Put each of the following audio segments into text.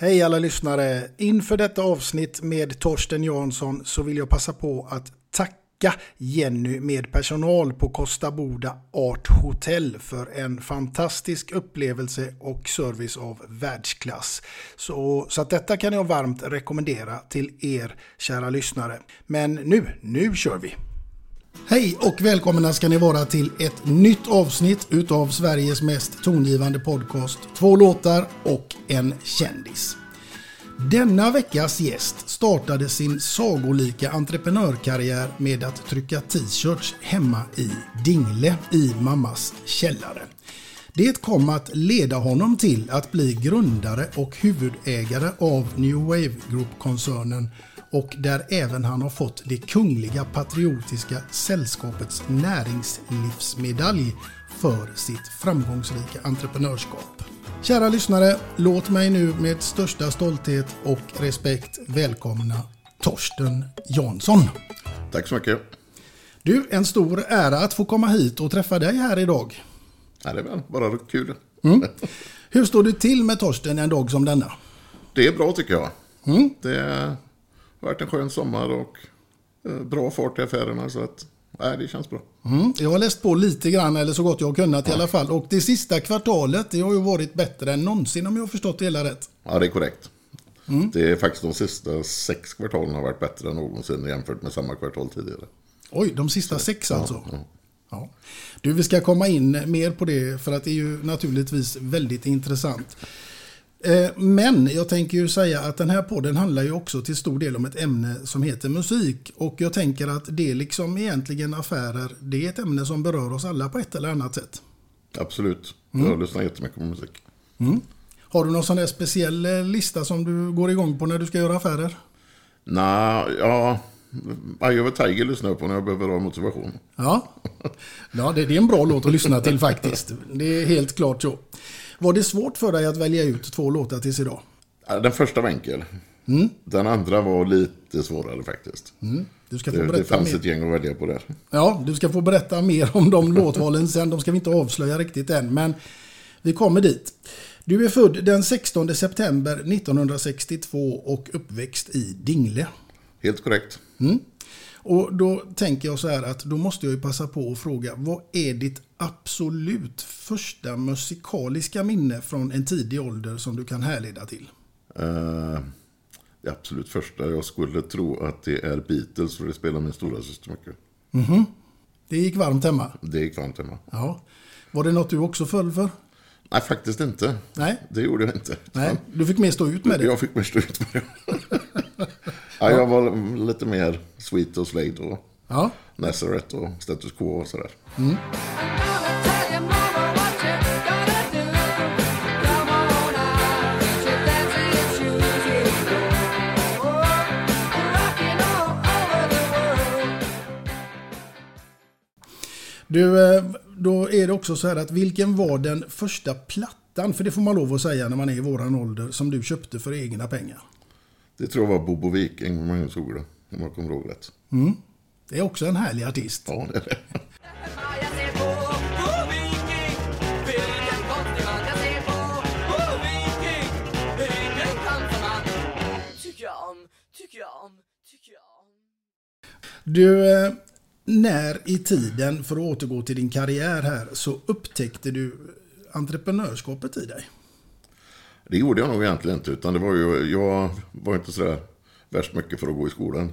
Hej alla lyssnare! Inför detta avsnitt med Torsten Jansson så vill jag passa på att tacka Jenny med personal på Costa Boda Art Hotel för en fantastisk upplevelse och service av världsklass. Så, så att detta kan jag varmt rekommendera till er kära lyssnare. Men nu, nu kör vi! Hej och välkomna ska ni vara till ett nytt avsnitt utav Sveriges mest tongivande podcast. Två låtar och en kändis. Denna veckas gäst startade sin sagolika entreprenörkarriär med att trycka t-shirts hemma i Dingle i mammas källare. Det kom att leda honom till att bli grundare och huvudägare av New Wave Group-koncernen och där även han har fått det Kungliga Patriotiska Sällskapets näringslivsmedalj för sitt framgångsrika entreprenörskap. Kära lyssnare, låt mig nu med största stolthet och respekt välkomna Torsten Jansson. Tack så mycket. Du, en stor ära att få komma hit och träffa dig här idag. Ja, det är väl bara kul. Mm. Hur står du till med Torsten en dag som denna? Det är bra tycker jag. Mm. Det varit en skön sommar och eh, bra fart i affärerna. Så att, nej, det känns bra. Mm. Jag har läst på lite grann, eller så gott jag har kunnat i alla fall. Och det sista kvartalet, det har ju varit bättre än någonsin om jag har förstått det hela rätt. Ja, det är korrekt. Det är faktiskt de sista sex kvartalen har varit bättre än någonsin jämfört med samma kvartal tidigare. Oj, de sista sex alltså? ja. Ja. Du, vi ska komma in mer på det för att det är ju naturligtvis väldigt intressant. Eh, Men jag tänker ju säga att den här podden handlar ju också till stor del om ett ämne som heter musik. Och jag tänker att det liksom egentligen affärer, det är ett ämne som berör oss alla på ett eller annat sätt. Absolut. Jag lyssnar jättemycket på musik. Har du någon sån där speciell eh, lista som du går igång på när du ska göra affärer? Nej, ja... Eye of a Tiger lyssnar jag på när jag behöver ha motivation. Ja, ja det, det är en bra låt att lyssna till faktiskt. Det är helt klart så. Var det svårt för dig att välja ut två låtar tills idag? Den första var enkel. Den andra var lite svårare faktiskt. Du ska få Det, det berätta fanns mer. ett gäng att välja på där. Ja, du ska få berätta mer om de låtvalen sen. De ska vi inte avslöja riktigt än, men vi kommer dit. Du är född den 16 september 1962 och uppväxt i Dingle. Helt korrekt. Och då tänker jag så här att då måste jag ju passa på att fråga, vad är ditt absolut första musikaliska minne från en tidig ålder som du kan härleda till? Eh, det absolut första, jag skulle tro att det är Beatles, för det spelar min stora syster mycket. Det gick varmt hemma. Det gick varmt hemma. Ja. Var det något du också föll för? Nej, faktiskt inte. Nej. Det gjorde jag inte. Nej, du fick mer stå ut med det. Jag fick mer stå ut med det. ja, jag var lite mer Sweet och Slade och Ja. Nazareth och Status Quo och sådär. Du, eh, då är det också så här att vilken var den första plattan, för det får man lov att säga när man är i våran ålder, som du köpte för egna pengar? Det tror jag var Bobo Viking med Magnus Uggla, om jag kommer ihåg rätt. Det är också en härlig artist. Ja, det är det. Du, eh, när i tiden, för att återgå till din karriär här, så upptäckte du entreprenörskapet i dig? Det gjorde jag nog egentligen inte, utan det var ju, jag var inte sådär värst mycket för att gå i skolan.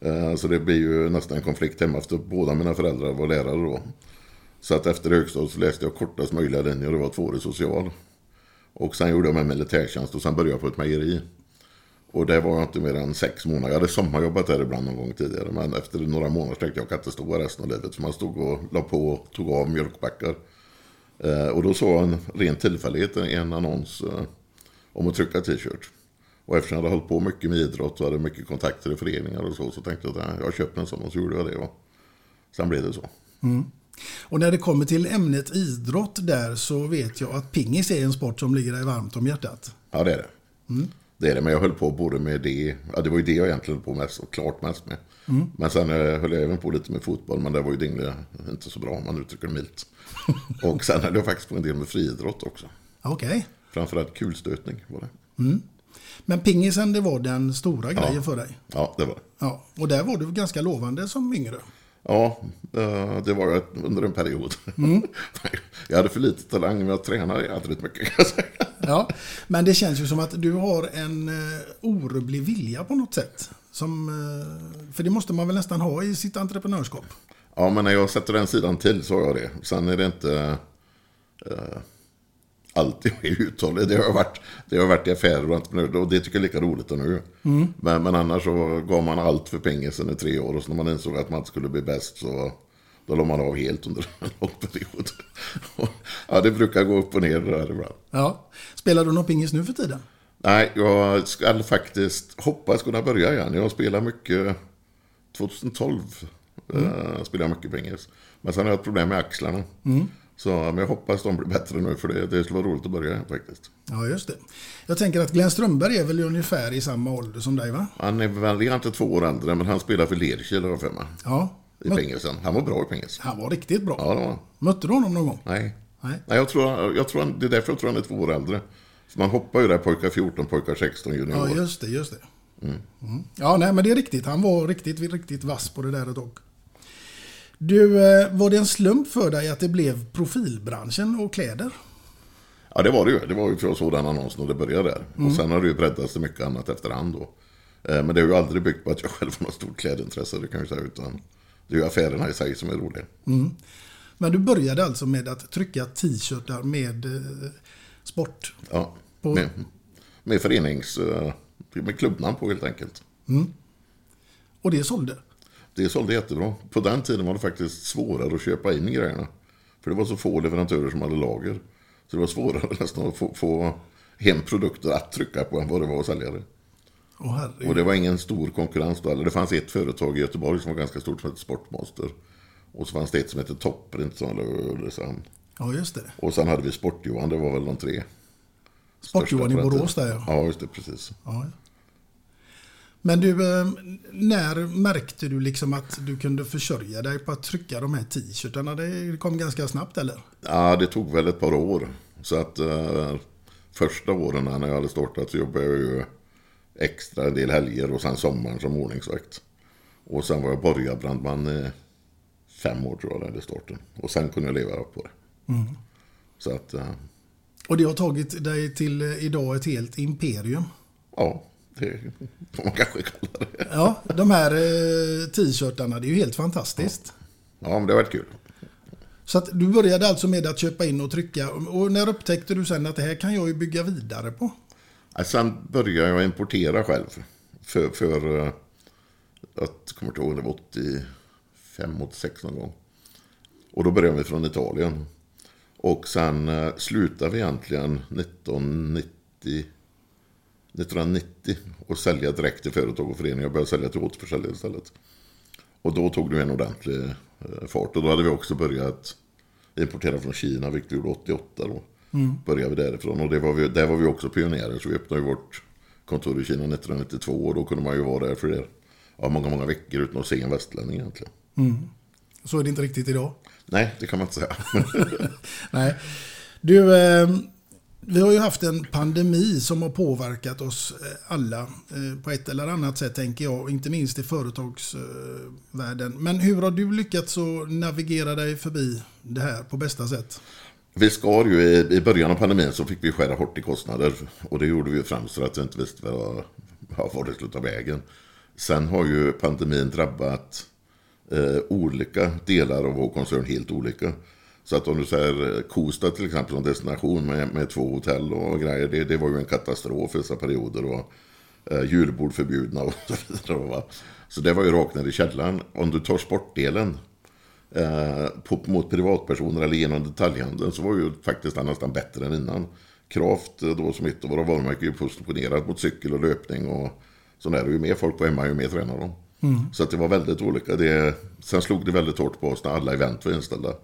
Eh, så det blir ju nästan en konflikt hemma efter båda mina föräldrar var lärare då. Så att efter högstadiet så läste jag kortast möjliga linje och det var tvåårig social. Och sen gjorde jag med militärtjänst och sen började jag på ett mejeri. Och det var jag inte mer än sex månader. Jag hade sommarjobbat där ibland någon gång tidigare. Men efter några månader tänkte jag att jag kan inte stå här resten av livet. För man stod och la på och tog av mjölkbackar. Eh, och då såg jag en ren tillfällighet en annons eh, om att trycka t-shirt. Och eftersom jag hade hållit på mycket med idrott och hade mycket kontakter i föreningar och så. Så tänkte jag att ja, jag köpte en sån och så gjorde jag det. Och sen blev det så. Och när det kommer till ämnet idrott där så vet jag att pingis är en sport som ligger dig varmt om hjärtat. Ja, det är det. Det är det, men jag höll på både med det, ja det var ju det jag egentligen höll på mest och klart mest med. Men sen eh, höll jag även på lite med fotboll, men det var ju Dingle inte så bra om man uttrycker det milt. och sen höll jag faktiskt på en del med friidrott också. Okej. Framförallt kulstötning var det. Men pingisen det var den stora grejen för dig? Ja, det var det. Ja. Och där var du ganska lovande som yngre? Ja, eh, det var under en period. jag hade för lite talang, men jag tränade jädrigt mycket. Ja, men det känns ju som att du har en uh, orubblig vilja på något sätt. Som, eh, för det måste man väl nästan ha i sitt entreprenörskap? Ja, men när jag sätter den sidan till så har jag det. Sen är det inte eh, alltid mer uthållig. Det har varit, det har varit i affärer och entreprenörer och det tycker jag är lika roligt nu. Men, men annars så gav man allt för pengen i tre år och så när man insåg att man inte skulle bli bäst så då la man av helt under en lång period. Ja, det brukar gå upp och ner det där ibland. Ja. Spelar du någon pingis nu för tiden? Nej, jag ska faktiskt hoppas kunna börja igen. Jag spelar mycket 2012. Eh, spelar jag mycket pingis. Men sen har jag ett problem med axlarna. Så, men jag hoppas de blir bättre nu för det, det skulle vara roligt att börja faktiskt. Ja, just det. Jag tänker att Glenn Strömberg är väl ungefär i samma ålder som dig, va? Han är väl, är inte två år äldre, men han spelar för Lerkiel har jag för mig. Ja. I pingisen. Han var bra i pingis. Han var riktigt bra. Ja, det var. Mötte du honom någon gång? Nej. Nej. Nej, jag tror, jag tror han, det är därför jag tror han är två år äldre. Så man hoppar ju där pojkar 14, pojkar 16 Ja, junior. just det, just det. Mm. Ja, nej, men det är riktigt. Han var riktigt, riktigt vass på det där ett tag. Du, eh, var det en slump för dig att det blev profilbranschen och kläder? Ja, det var det ju. Det var ju för jag såg den annonsen och det började där. Och sen har det ju breddats till mycket annat efterhand då. Eh, Men det har ju aldrig byggt på att jag själv har något stort klädintresse, det kan jag säga. Utan det är ju affärerna i sig som är roliga. Men du började alltså med att trycka t-shirtar med eh, sport. Ja, På- med, med förenings... Med klubbnamn på helt enkelt. Och det sålde. Det sålde jättebra. På den tiden var det faktiskt svårare att köpa in grejerna. För det var så få leverantörer som hade lager. Så det var svårare nästan att få, få hem produkter att trycka på än vad det var att sälja det. Herregud. Och det var ingen stor konkurrens då. Det fanns ett företag i Göteborg som var ganska stort som hette Sportmonster. Och så fanns det ett som hette Topprint som Ulricehamn. Ja, just det. Och sen hade vi Sport-Johan, det var väl de tre. Sport-Johan i Borås där ja. Ja, just det, precis. ja. ja. Men du, eh, när märkte du liksom att du kunde försörja dig på att trycka de här t-shirtarna? Det kom ganska snabbt eller? Ja, det tog väl ett par år. Så att eh, första åren när jag hade startat så jobbade jag ju extra en del helger och sen sommaren som ordningsvakt. Och sen var jag borgarbrandman i fem år tror jag, där i starten. Och sen kunde jag leva på det. Så att, eh, Och det har tagit dig till eh, idag ett helt imperium. ja, det får man kanske kalla det. Ja, de här eh, t-shirtarna, det är ju helt fantastiskt. Ja, men det har varit kul. Så att du började alltså med att köpa in och trycka. Och när upptäckte du sen att det här kan jag ju bygga vidare på? Ja, Sen började jag importera själv. För, för eh, att, kommer inte ihåg, det var 85, 86 någon gång. Och då började vi från Italien. Och sen eh, slutade vi egentligen 1990, 1990 och sälja direkt till företag och föreningar. Jag började sälja till återförsäljare istället. Och då tog det en ordentlig eh, fart. Och då hade vi också börjat importera från Kina, vilket vi gjorde 88 då. Började vi därifrån. Och det var vi, där var vi också pionjärer. Så vi öppnade ju vårt kontor i Kina 1992. Och då kunde man ju vara där för det. Ja, många, många veckor utan att se en västlänning egentligen. Så är det inte riktigt idag. Nej, det kan man inte säga. Nej. Du, eh, vi har ju haft en pandemi som har påverkat oss eh, alla eh, på ett eller annat sätt tänker jag, inte minst i företagsvärlden. Men hur har du lyckats att navigera dig förbi det här på bästa sätt? Vi skar ju i, i början av pandemin så fick vi skära hårt i kostnader. Och det gjorde vi främst för att vi inte visste vad, var det skulle ta vägen. Sen har ju pandemin drabbat eh, olika delar av vår koncern helt olika. Så att om du säger eh, Kosta till exempel som destination med, med två hotell och grejer. Det, det var ju en katastrof i dessa perioder. Och, eh, julbord förbjudna och så vidare. Så det var ju rakt ner i källaren. Om du tar sportdelen eh, på, mot privatpersoner eller genom detaljhandeln så var ju faktiskt den nästan bättre än innan. Kraft eh, då som ett av våra varumärken är positionerat mot cykel och löpning och sånt där. Och ju mer folk var hemma ju mer tränar de. Så att det var väldigt olika. Det, sen slog det väldigt hårt på oss när alla event var inställda.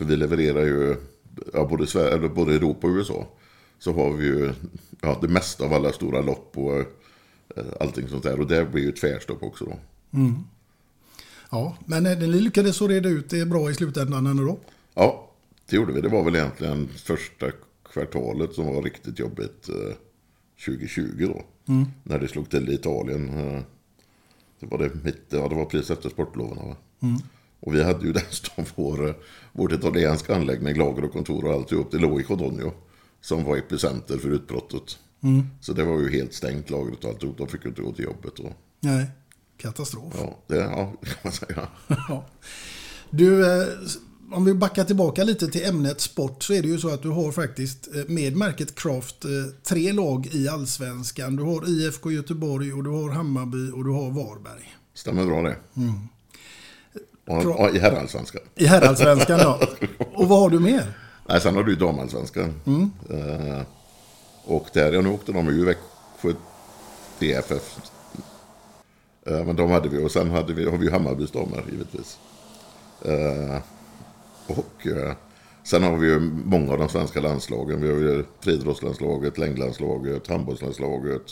För vi levererar ju ja, både, Sverige, både Europa och USA. Så har vi ju ja, det mesta av alla stora lopp och eh, allting sånt där. Och det blir ju tvärstopp också då. Ja, men eh, ni lyckades så reda ut det bra i slutändan ändå då? Ja, det gjorde vi. Det var väl egentligen första kvartalet som var riktigt jobbigt eh, 2020 då. När det slog till i Italien. Eh, det var det mitt, ja det var precis efter sportloven. Va? Och vi hade ju dessutom vår, vårt italienska anläggning, lager och kontor och alltihop. Det låg i Codogno. Som var epicenter för utbrottet. Så det var ju helt stängt lagret och alltihop. De fick ju inte gå till jobbet. Och, Nej, katastrof. ja, det, ja, kan man säga. Du, eh, om vi backar tillbaka lite till ämnet sport så är det ju så att du har faktiskt eh, med märket Craft eh, tre lag i allsvenskan. Du har IFK Göteborg och du har Hammarby och du har Varberg. Stämmer bra det. Och, och, I herrallsvenskan. I herrallsvenskan ja. Och vad har du mer? Nej, sen har du damallsvenskan. Eh, och där, ja nu åkte de ju Växjö DFF. Eh, men de hade vi och sen hade vi, har vi ju Hammarbys damer givetvis. Eh, och sen har vi ju många av de svenska landslagen. Vi har ju friidrottslandslaget, längdlandslaget, handbollslandslaget.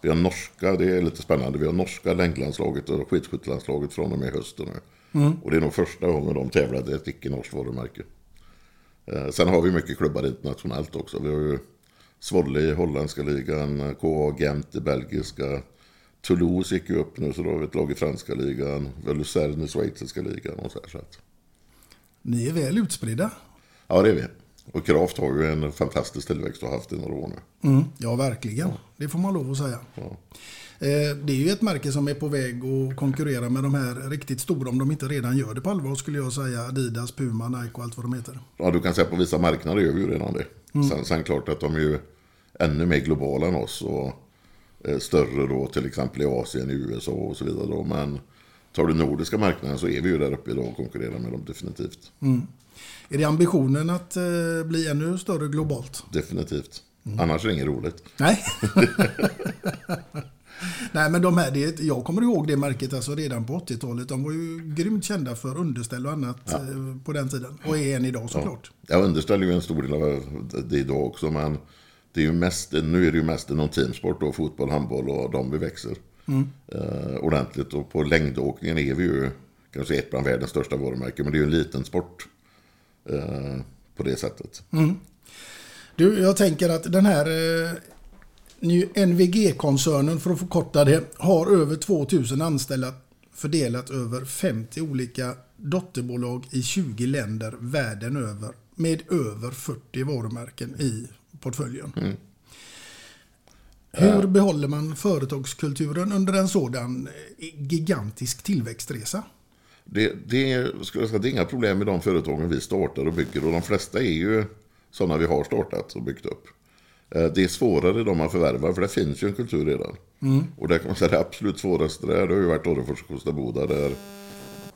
Vi har norska, det är lite spännande. Vi har norska längdlandslaget och skidskyttelandslaget från och med hösten nu. Och det är nog första gången de tävlade ett icke-norskt varumärke. Eh, sen har vi mycket klubbar internationellt också. Vi har ju Zwolle i holländska ligan, KA Gent i belgiska. Toulouse gick ju upp nu så då har vi ett lag i franska ligan. Vi har Luzern i schweiziska ligan och så här. Så att, Ni är väl utspridda. ja, det är vi. Och Kraft har ju en fantastisk tillväxt och har haft i några år nu. Mm, ja, verkligen. Det får man lov att säga. Eh, Det är ju ett märke som är på väg att konkurrera med de här riktigt stora, om de inte redan gör det på allvar skulle jag säga. Adidas, Puma, Nike och allt vad de heter. Ja, du kan säga på vissa marknader gör vi ju redan det. Sen, sen klart att de är ju ännu mer globala än oss och eh, större då till exempel i Asien, i USA och så vidare. Då. Men tar du nordiska marknaden så är vi ju där uppe idag och konkurrerar med dem definitivt. Är det ambitionen att eh, bli ännu större globalt? Definitivt. Annars är det inget roligt. Nej. Nej, men de här, det, jag kommer ihåg det märket alltså redan på 80-talet. De var ju grymt kända för underställ och annat eh, på den tiden. Och är än idag såklart. Jag underställer ju en stor del av det idag också, men det är ju mest, nu är det ju mest inom teamsport och fotboll, handboll och de vi växer. Eh, ordentligt och på längdåkningen är vi ju kanske ett bland världens största varumärken, men det är ju en liten sport eh, på det sättet. Du, jag tänker att den här eh, NVG-koncernen, för att förkorta det, har över 2000 anställda fördelat över 50 olika dotterbolag i 20 länder världen över med över 40 varumärken i portföljen. Mm. Hur behåller man företagskulturen under en sådan gigantisk tillväxtresa? Det, det, är, skulle jag säga, det är inga problem med de företagen vi startar och bygger och de flesta är ju sådana vi har startat och byggt upp. Eh, Det är svårare de man förvärvar för det finns ju en kultur redan. Och det kan man säga det absolut svåraste där, det har ju varit Orrefors och Kosta Boda där,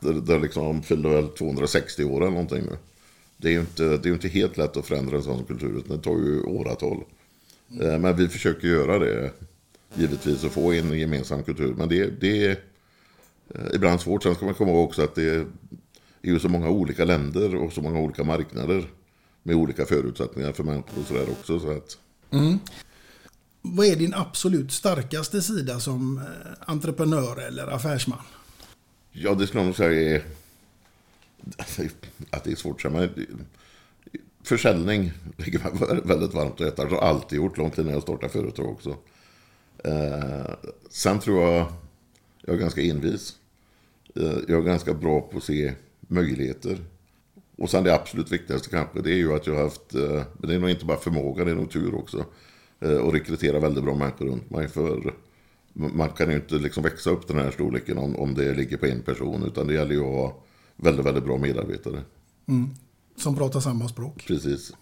där, där liksom fyllde väl 260 år eller någonting nu. Det är ju inte, det är inte helt lätt att förändra en sån kultur, utan det tar ju åratal. Eh, Men vi försöker göra det, givetvis, och få en gemensam kultur. Men det, det är eh, ibland svårt. Sen ska man komma ihåg också att det är ju så många olika länder och så många olika marknader med olika förutsättningar för människor och sådär också. Så att, Mm. Vad är din absolut starkaste sida som eh, entreprenör eller affärsman? Ja, det skulle jag nog säga är alltså, att det är svårt att säga. Men försäljning ligger mig väldigt varmt och hjärtat. Det har alltid gjort, långt innan jag startade företag också. Eh, sen tror jag jag är ganska envis. Eh, jag är ganska bra på att se möjligheter. Och sen det absolut viktigaste kanske, det är ju att jag har haft, eh, men det är nog inte bara förmåga, det är nog tur också. Eh, och rekrytera väldigt bra människor runt mig. För man kan ju inte liksom växa upp den här storleken om, om det ligger på en person. Utan det gäller ju att ha väldigt, väldigt bra medarbetare. Som pratar samma språk. Precis.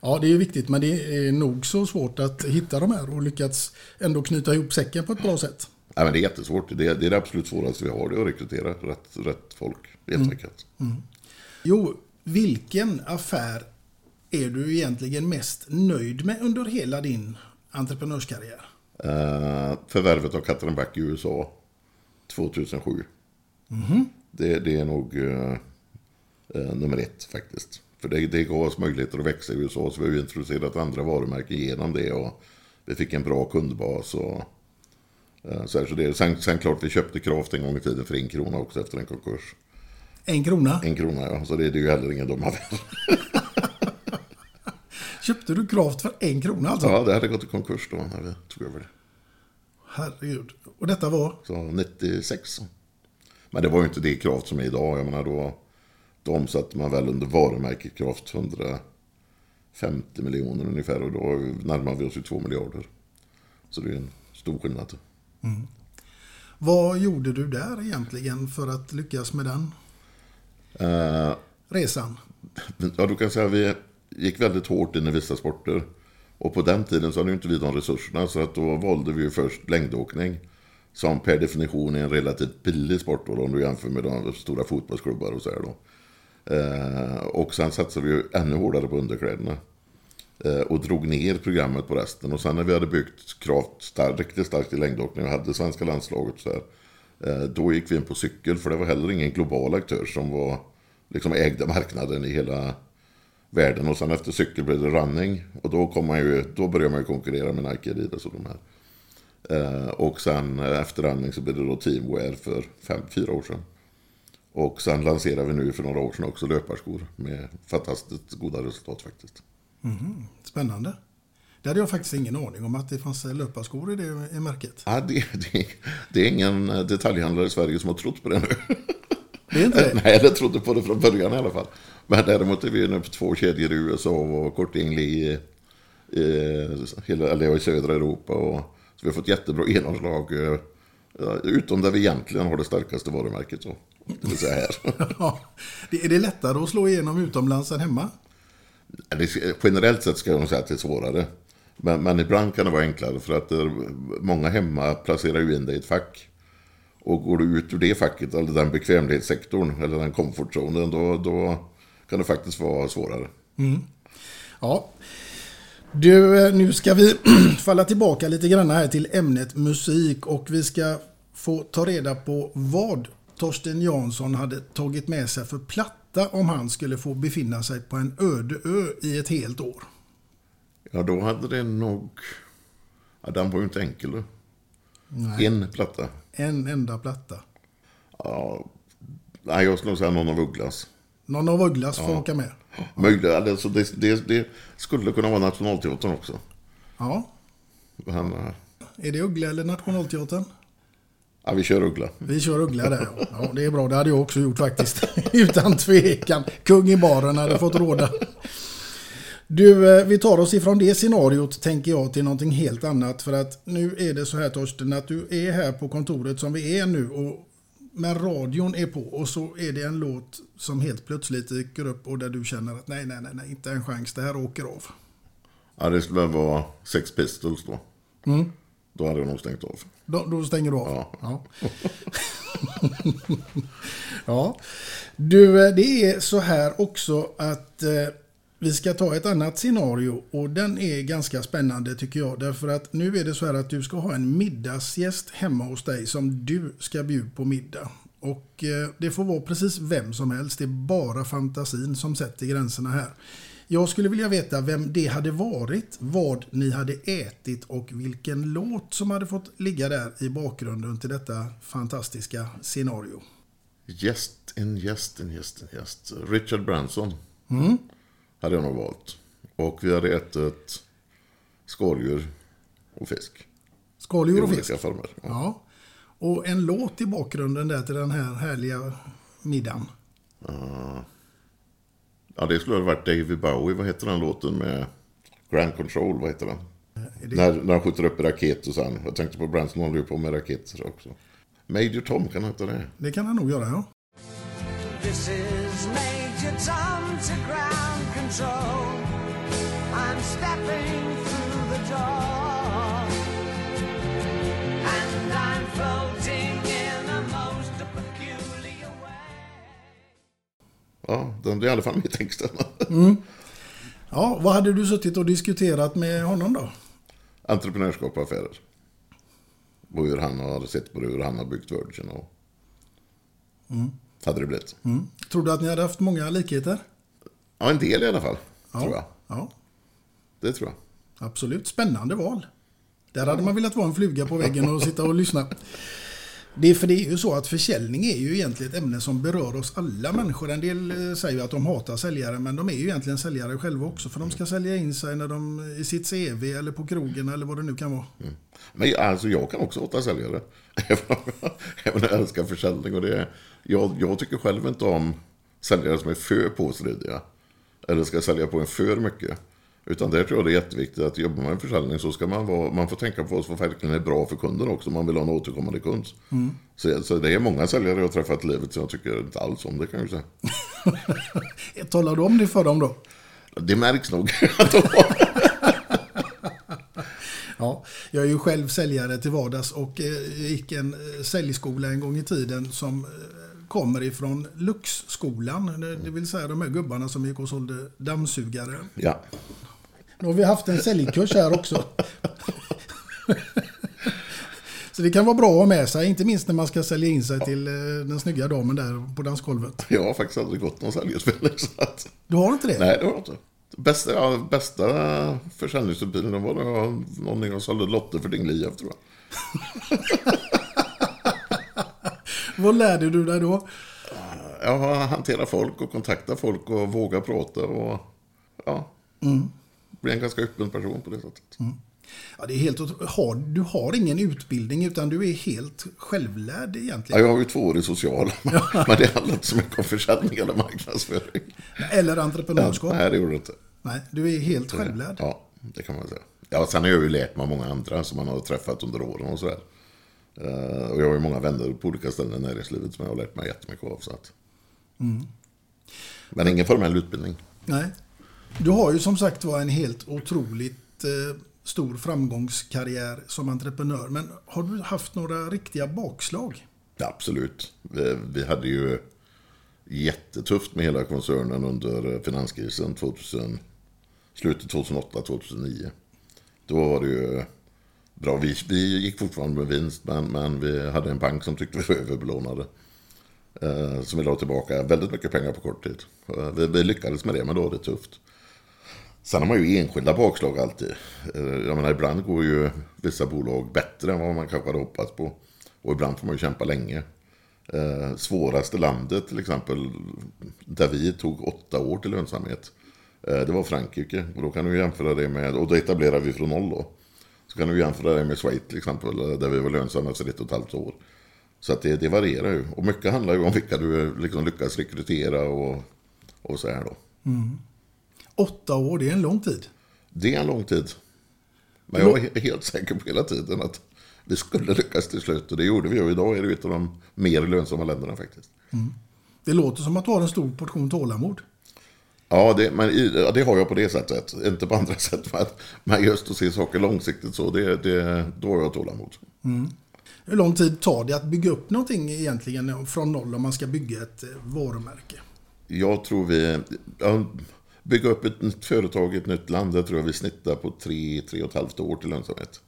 Ja, det är viktigt, men det är nog så svårt att hitta de här och lyckats ändå knyta ihop säcken på ett bra sätt. Nej, men det är jättesvårt. Det är, det är det absolut svåraste vi har, det är att rekrytera rätt, rätt folk. Helt enkelt. Jo, vilken affär är du egentligen mest nöjd med under hela din entreprenörskarriär? Eh, förvärvet av Katrinback i USA 2007. Det, det är nog eh, eh, nummer ett faktiskt. För det, det gav oss möjligheter att växa i USA. Så vi har introducerat andra varumärken genom det. Och vi fick en bra kundbas. Och, så här, så det, sen, sen klart vi köpte Kraft en gång i tiden för en krona också efter en konkurs. En krona. En krona ja, så det, det är ju heller ingen dum affär. Köpte du Kraft för en krona alltså? Ja, det hade gått i konkurs då när vi tog över det. Herregud. Och detta var? Så 96. Men det var ju inte det Kraft som är idag. Jag menar då, då omsatte man väl under varumärket Kraft 150 miljoner ungefär. Och då närmar vi oss ju 2 miljarder. Så det är en stor skillnad. Vad gjorde du där egentligen för att lyckas med den Eh, resan? ja, du kan säga att vi gick väldigt hårt in i vissa sporter. Och på den tiden så hade ju inte vi de resurserna. Så att då valde vi ju först längdåkning. Som per definition är en relativt billig sport då, om du jämför med de stora fotbollsklubbar och så här då. Eh, och sen satsade vi ju ännu hårdare på underkläderna. Eh, och drog ner programmet på resten. Och sen när vi hade byggt Kraft starkt, riktigt starkt i längdåkning och hade svenska landslaget så här. Eh, då gick vi in på cykel för det var heller ingen global aktör som var, liksom ägde marknaden i hela världen. Och sen efter cykel blev det running. Och då, kom man ju, då började man ju konkurrera med Nike, Adidas och de här. Eh, och sen eh, efter running så blev det då teamwear för fem, fyra år sedan. Och sen lanserade vi nu för några år sedan också löparskor med fantastiskt goda resultat faktiskt. Mhm, spännande. Det hade jag faktiskt ingen aning om att det fanns löparskor i det i märket. Ja, det, det, det är ingen detaljhandlare i Sverige som har trott på det nu. Det är inte det? Nej, eller trodde på det från början i alla fall. Men däremot är vi nu på två kedjor i USA och Kortingli i, i, eller i södra Europa. Och, så vi har fått jättebra genomslag. eh, Utom där vi egentligen har det starkaste varumärket. Så, det vill säga här. Ja. Är det lättare att slå igenom utomlands än hemma? Generellt sett ska jag nog säga att det är svårare. Men, men ibland kan det vara enklare för att många hemma placerar ju in dig i ett fack. Och går du ut ur det facket, eller den bekvämlighetssektorn, eller den komfortzonen, då, då kan det faktiskt vara svårare. Mm. Ja. Du, eh, nu ska vi falla tillbaka lite grann här till ämnet musik och vi ska få ta reda på vad Torsten Jansson hade tagit med sig för platta om han skulle få befinna sig på en öde ö i ett helt år. Ja, då hade det nog... Ja, den var ju inte enkel. då. En platta. En enda platta. Ja, nej, jag skulle nog säga någon av Ugglas. Någon av Ugglas får åka med. Möjligt, alltså det, det, det skulle kunna vara Nationalteatern också. Ja. Han, eh, Är det Uggla eller Nationalteatern? Ja, vi kör Uggla. Vi kör Uggla där. Ja, det är bra. Det hade jag också gjort faktiskt. Utan tvekan. Kung i baren hade fått råda. Du, eh, vi tar oss ifrån det scenariot tänker jag till någonting helt annat. För att nu är det så här Torsten att du är här på kontoret som vi är nu. Och, men radion är på och så är det en låt som helt plötsligt dyker upp och där du känner att nej, nej, nej, nej inte en chans. Det här åker av. Ja, det skulle vara Sex Pistols då. Mm. Då hade jag nog stängt av. Då, då stänger du av? Ja. Ja. ja. Du, eh, det är så här också att eh, vi ska ta ett annat scenario och den är ganska spännande tycker jag. Därför att nu är det så här att du ska ha en middagsgäst hemma hos dig som du ska bjuda på middag. Och eh, det får vara precis vem som helst. Det är bara fantasin som sätter gränserna här. Jag skulle vilja veta vem det hade varit, vad ni hade ätit och vilken låt som hade fått ligga där i bakgrunden till detta fantastiska scenario. Gäst, en gäst, en gäst, en gäst. Richard Branson Mm. Hade jag nog valt. Och vi hade ätit skaldjur och fisk. I Skaldjur och olika fisk. former. Ja. Ja. Och en låt i bakgrunden där till den här härliga middagen. ja, det skulle ha varit David Bowie. Vad heter den låten med Grand Control? Vad heter den? Det- När, när han skjuter upp en raket och sen. Jag tänkte på Branson håller ju på med raketer också. Major Tom kan heta det. Det kan han nog göra, ja. This is Major Tom to ground control. I'm stepping through the door. And I'm floating in a most peculiar way. Ja, den är i alla fall med i texten. Ja, vad hade du suttit och diskuterat med honom då? Entreprenörskap och affärer. Och hur han har sett på det, hur han har byggt Virgin och... Hade det blivit. Mm. Tror du att ni hade haft många likheter? Ja, en del i alla fall. Ja. Tror jag. Ja, Det tror jag. absolut. Spännande val. Där hade man velat vara en fluga på väggen och sitta och lyssna. Det är för det är ju så att försäljning är ju egentligen ett ämne som berör oss alla människor. En del eh, säger ju att de hatar säljare men de är ju egentligen säljare själva också för de ska sälja in sig när de i sitt CV eller på krogen eller vad det nu kan vara. Men jag- alltså, jag kan också hata säljare. Även om jag, älskar försäljning. Och det jag, jag tycker själv inte om säljare som är för påstridiga. Eller ska sälja på en för mycket. Utan där tror jag det är jätteviktigt att jobbar man med försäljning så ska man, vara, man får tänka på vad som verkligen är bra för kunden också. Man vill ha en återkommande kund. Så, så det är många säljare jag har träffat i livet som jag tycker inte alls om. Det kan jag säga. Talar du om det för dem då? Det märks nog Ja, jag är ju själv säljare till vardags och eh, gick en eh, säljskola en gång i tiden som eh, kommer ifrån Luxskolan. Det, det vill säga de här gubbarna som gick och sålde dammsugare. Ja, Nu har vi haft en säljkurs här också. Så det kan vara bra att ha med sig, inte minst när man ska sälja in sig till eh, den snygga damen där på dansgolvet. jag har faktiskt aldrig gått någon säljutbildning. Att, Du har inte det? nej, det har jag inte. Bästa, ja, bästa försäljningsutbildningen var jag, någon gång sålde lotter för din liv, tror jag. Vad lärde du dig då? Jag har hanterat folk och kontaktat folk och våga prata och ja, bli en ganska öppen person på det sättet. Ja, det är helt, har, du har ingen utbildning utan du är helt självlärd Ja, egentligen. jag har ju två år i social, men, det handlar inte så mycket om försäljning eller marknadsföring. Eller entreprenörskap. Nej, det gjorde det inte. Nej, du är helt självlärd. Ja, det kan man säga. Ja, sen har jag ju lärt mig många andra som man har träffat under åren och sådär. Eh, och jag har ju många vänner på olika ställen i näringslivet som jag har lärt mig jättemycket av. Så att. Men ingen formell utbildning. Nej. Du har ju som sagt var en helt otroligt eh, stor framgångskarriär som entreprenör. Men har du haft några riktiga bakslag? Ja, absolut. Vi, vi hade ju jättetufft med hela koncernen under finanskrisen 2000, slutet 2008-2009. Då var det ju bra. Vi, vi gick fortfarande med vinst, men, men vi hade en bank som tyckte vi var överbelånade. Eh, som vi la tillbaka väldigt mycket pengar på kort tid. Eh, vi, vi lyckades med det, men då var det tufft. Sen har man ju enskilda bakslag alltid. Eh, Jag menar, ibland går ju vissa bolag bättre än vad man kanske hade hoppats på. Och ibland får man ju kämpa länge. Eh, svåraste landet till exempel, där vi tog åtta år till lönsamhet. Eh, det var Frankrike. Och då kan du jämföra det med, och då etablerade vi från noll då. Så kan du jämföra det med Schweiz till exempel, där vi var lönsamma efter ett och ett halvt år. Så att det, det varierar ju. Och mycket handlar ju om vilka du liksom lyckas rekrytera och, och så här då. Åtta år, det är en lång tid. Det är en lång tid. Men jag var he- helt säker på hela tiden att vi skulle lyckas till slut. Och det gjorde vi. Och idag är det ett av de mer lönsamma länderna faktiskt. Det låter som att du har en stor portion tålamod. Ja, det, men ja, det har jag på det sättet. Inte på andra sätt. Men, men just att se saker långsiktigt så, det, det, då har jag tålamod. Hur lång tid tar det att bygga upp någonting egentligen från noll om man ska bygga ett eh, varumärke? Jag tror vi... Ja, bygga upp ett nytt företag i ett nytt land, det tror jag vi snittar på tre, tre och ett halvt år till lönsamhet.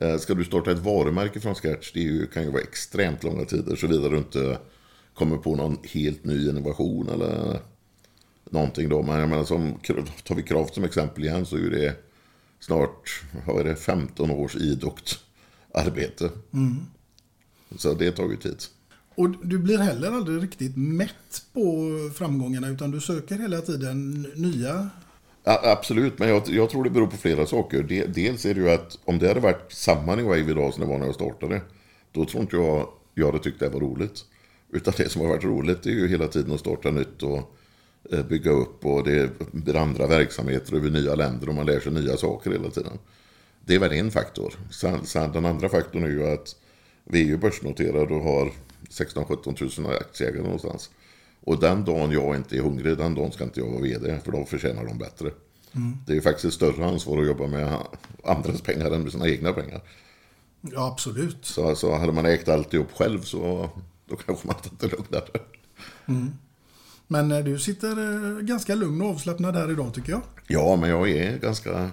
Eh, Ska du starta ett varumärke från scratch, det kan ju vara extremt långa tider, såvida du inte kommer på någon helt ny innovation eller någonting då. Men jag menar, som, tar vi Kraft som exempel igen så är det snart, vad är det, 15 års idogt arbete. Så det tar ju tid. Och du blir heller aldrig riktigt mätt på framgångarna utan du söker hela tiden nya... Ja, absolut, men jag, jag tror det beror på flera saker. De, dels är det ju att om det hade varit samma New Wave idag som det var när jag startade, då tror inte jag jag hade tyckt det var roligt. Utan det som har varit roligt är ju hela tiden att starta nytt och bygga upp och det blir andra verksamheter över nya länder och man lär sig nya saker hela tiden. Det är väl en faktor. Sen, sen den andra faktorn är ju att vi är ju börsnoterade och har 16-17 000 aktieägare någonstans. Och den dagen jag inte är hungrig, den dagen ska inte jag vara vd, för då förtjänar de bättre. Det är ju faktiskt ett större ansvar att jobba med andras pengar än med sina egna pengar. Ja, absolut. Så, så hade man ägt alltihop själv så då kanske man inte lugnare. Men eh, du sitter eh, ganska lugn och avslappnad här idag tycker jag. Ja, men jag är ganska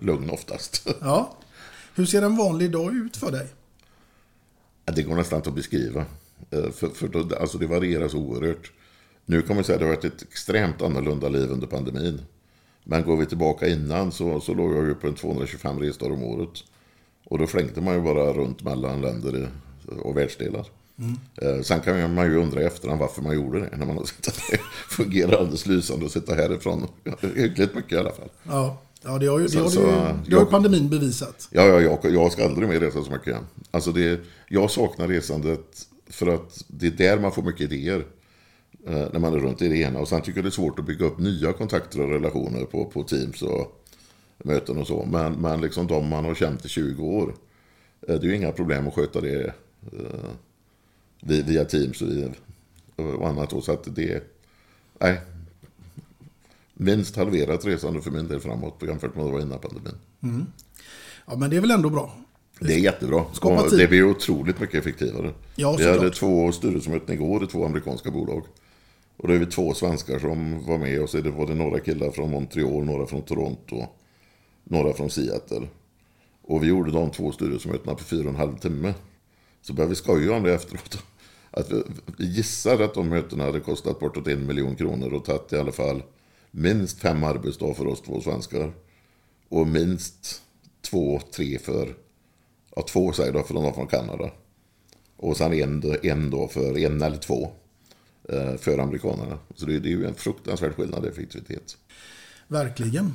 lugn oftast. Ja. Hur ser en vanlig dag ut för dig? Det går nästan inte att beskriva. Eh, För, för då, alltså det varierar så oerhört. Nu kan man säga att det har varit ett extremt annorlunda liv under pandemin. Men går vi tillbaka innan så, så låg jag ju på en 225 resdagar om året. Och då flängde man ju bara runt mellan länder och världsdelar. Eh, Sen kan man ju undra i efterhand varför man gjorde det. När man har sett att det fungerar alldeles lysande att sitta härifrån. Hyggligt mycket i alla fall. Ja, ja det har ju, det har, så, det det har jag- pandemin bevisat. Ja, ja jag, jag ska aldrig mer resa så mycket igen. Alltså det, jag saknar resandet för att det är där man får mycket idéer. Eh, när man är runt i det ena. Och sen tycker jag det är svårt att bygga upp nya kontakter och relationer på, på Teams och möten och så. Men, men liksom de man har känt i 20 år. Eh, det är ju inga problem att sköta det via Teams och, annat. Då, så att det... Nej. Minst halverat resande för min del framåt jämfört med vad det var innan pandemin. Ja, men det är väl ändå bra. Det är jättebra. Skapa Och tid. det blir otroligt mycket effektivare. Ja, vi hade två styrelsemöten igår i två amerikanska bolag. Och då är vi två svenskar som var med och så var det några killar från Montreal, några från Toronto, några från Seattle. Och vi gjorde de två styrelsemötena på fyra och en halv timme. Så började vi skoja om det efteråt. Att vi, gissar att de mötena hade kostat bortåt en miljon kronor och tagit i alla fall minst fem arbetsdagar för oss två svenskar. Och minst två, tre för, ja två säger då för de var från Kanada. Och sen en, en då för, en eller två eh, för amerikanerna. Så det, det är ju en fruktansvärd skillnad i effektivitet. Verkligen.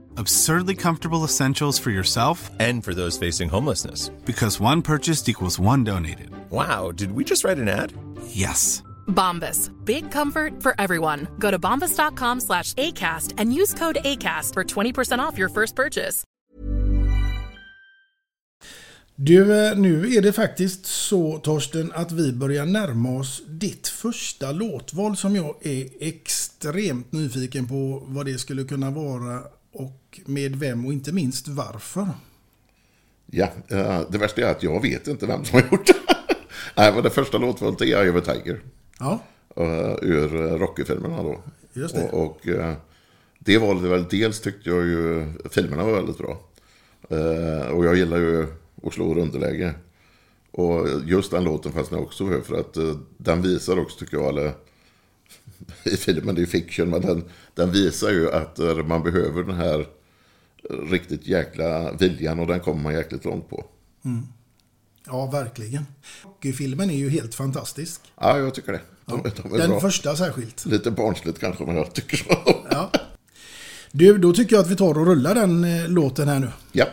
Absurdly comfortable essentials for yourself and for those facing homelessness. Because one purchased equals one donated. Wow, did we just write an ad? Yes. Bombas. Big comfort for everyone. Go to bombas.com slash ACAST and use code ACAST for 20% off your first purchase. Du, eh, nu är det faktiskt så Torsten att vi börjar närma oss ditt första låtval som jag är extremt nyfiken på vad det skulle kunna vara och med vem och inte minst varför. Ja, eh, det värsta är att jag vet inte vem som har gjort det. Nej, men det första låtvalet är Eye of a Tiger. Ja. Uh, ur uh, Rocky-filmerna då. Just det. Och, och det var väl, dels tyckte jag ju filmerna var väldigt bra. Och jag gillar ju att slå underläge. Och just den låten fastnade jag också för, för att den visar också, tycker jag, eller i filmen, det är fiction, men den, den visar ju att man behöver den här riktigt jäkla viljan och den kommer man jäkligt långt på. Mm. Ja, verkligen. Filmen är ju helt fantastisk. Ja, jag tycker det. De, ja. de Den bra. första särskilt. Lite barnsligt kanske, men jag tycker så. Ja. Du, då tycker jag att vi tar och rullar den eh, låten här nu. Ja.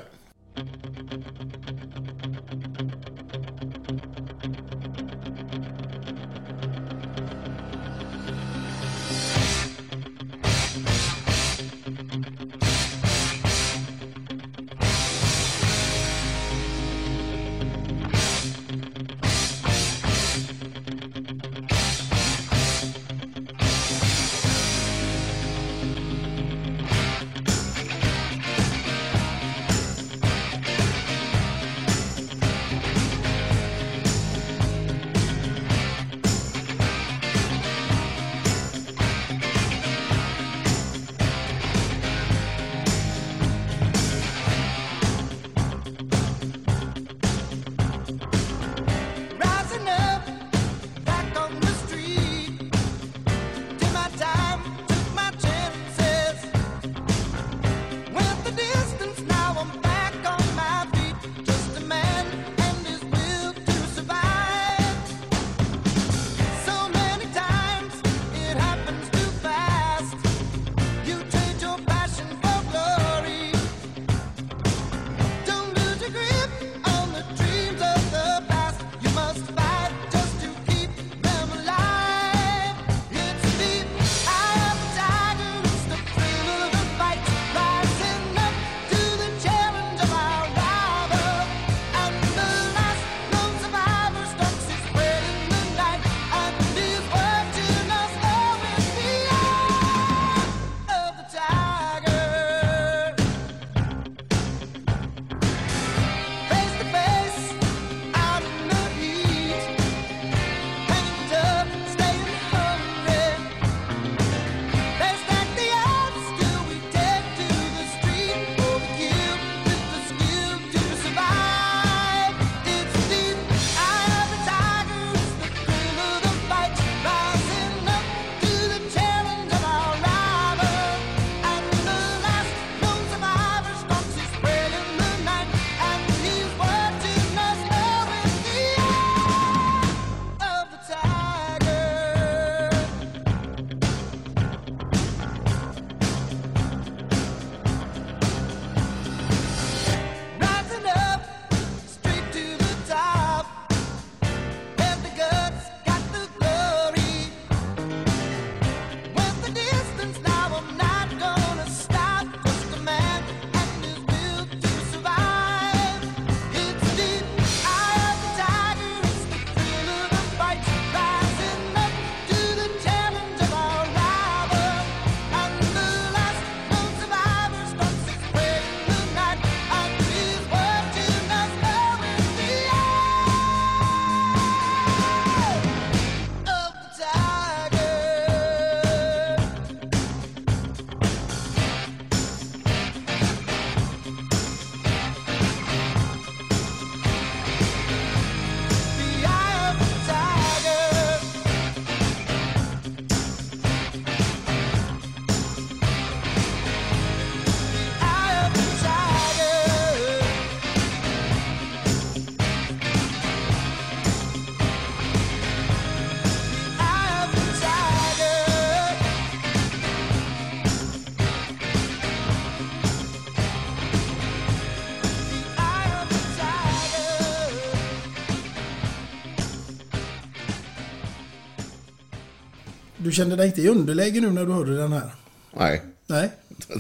Du kände dig inte i underläge nu när du hörde den här? Nej. Nej.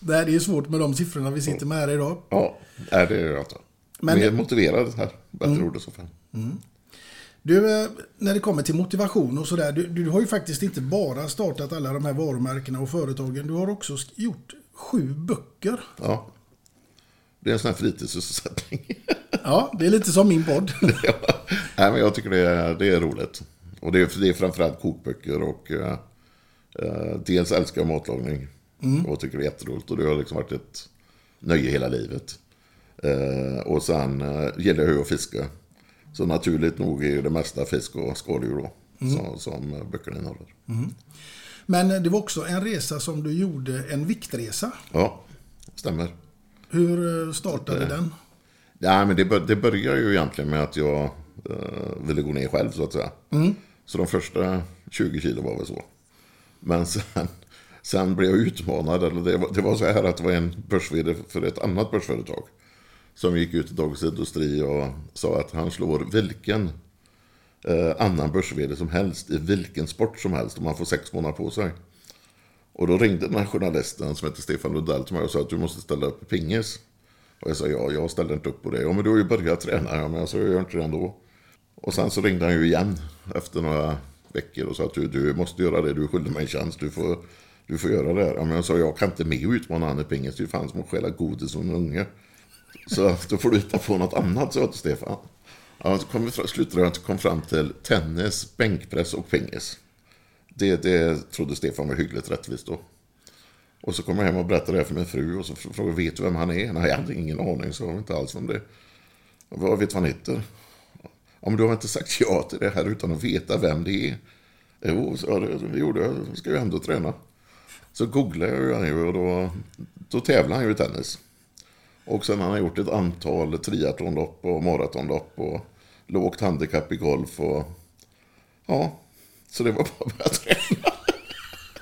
Det är det är svårt med de siffrorna vi sitter med här idag. Ja, nej, det är jag inte. Men- Mer motiverad här. Bättre Mm. ord i så fall. Du, eh, när det kommer till motivation och sådär. Du, du har ju faktiskt inte bara startat alla de här varumärkena och företagen. Du har också gjort sju böcker. Ja. Det är en sån här fritidssysselsättning. Ja, det är lite som min podd. Nej, men jag tycker det är, det är roligt. Och det är, det är framförallt kokböcker och eh, eh, dels älskar jag matlagning. Mm. Och tycker det är jätteroligt. Och det har liksom varit ett nöje hela livet. Eh, och sen eh, gillar jag att fiska. Så naturligt nog är ju det mesta fisk och skaldjur då. Mm. Som, som böckerna innehåller. Mm. Men det var också en resa som du gjorde, en viktresa. Ja, stämmer. Hur eh, startade Det- den? Ja, men det, bör, det börjar ju egentligen med att jag eh, ville gå ner själv så att säga. Mm. Så de första 20 kilo var väl så. Men sen, sen blev jag utmanad. Eller det, var, det var så här att det var en börs för ett annat börsföretag. Som gick ut i Dagens Industri och sa att han slår vilken eh, annan börs som helst i vilken sport som helst. Och man får sex månader på sig. Och då ringde den här journalisten som heter Stefan Lundell till mig och sa att du måste ställa upp i pingis. Och jag sa ja, jag ställer inte upp på det. Ja, men du har ju börjat träna. Ja, men jag sa jag gör inte det ändå. Och sen så ringde han ju igen efter några veckor och sa att du, du måste göra det. Du skyller mig en tjänst. Du får, du får göra det här. Ja, men jag sa jag kan inte med och utmana han i pingis. Det är ju fan som att stjäla godis som en unge. Så då får du hitta på något annat, sa jag till Stefan. Ja, så kom vi fram, slutade jag kom fram till tennis, bänkpress och pingis. Det, det trodde Stefan var hyggligt rättvist då. Och så kom jag hem och berättade det här för min fru och så frågade vet du vem han är? Nej, jag hade ingen aning, så jag inte alls vem det är. Vad vet du vad han heter? Ja, men du har inte sagt ja till det här utan att veta vem det är. Jo, så det, det gjorde jag. Jag ska ju ändå träna. Så googlade jag ju ju och då, då tävlade han ju i tennis. Och sen har han gjort ett antal triathlonlopp och maratonlopp och lågt handikapp i golf och ja, så det var bara att börja träna.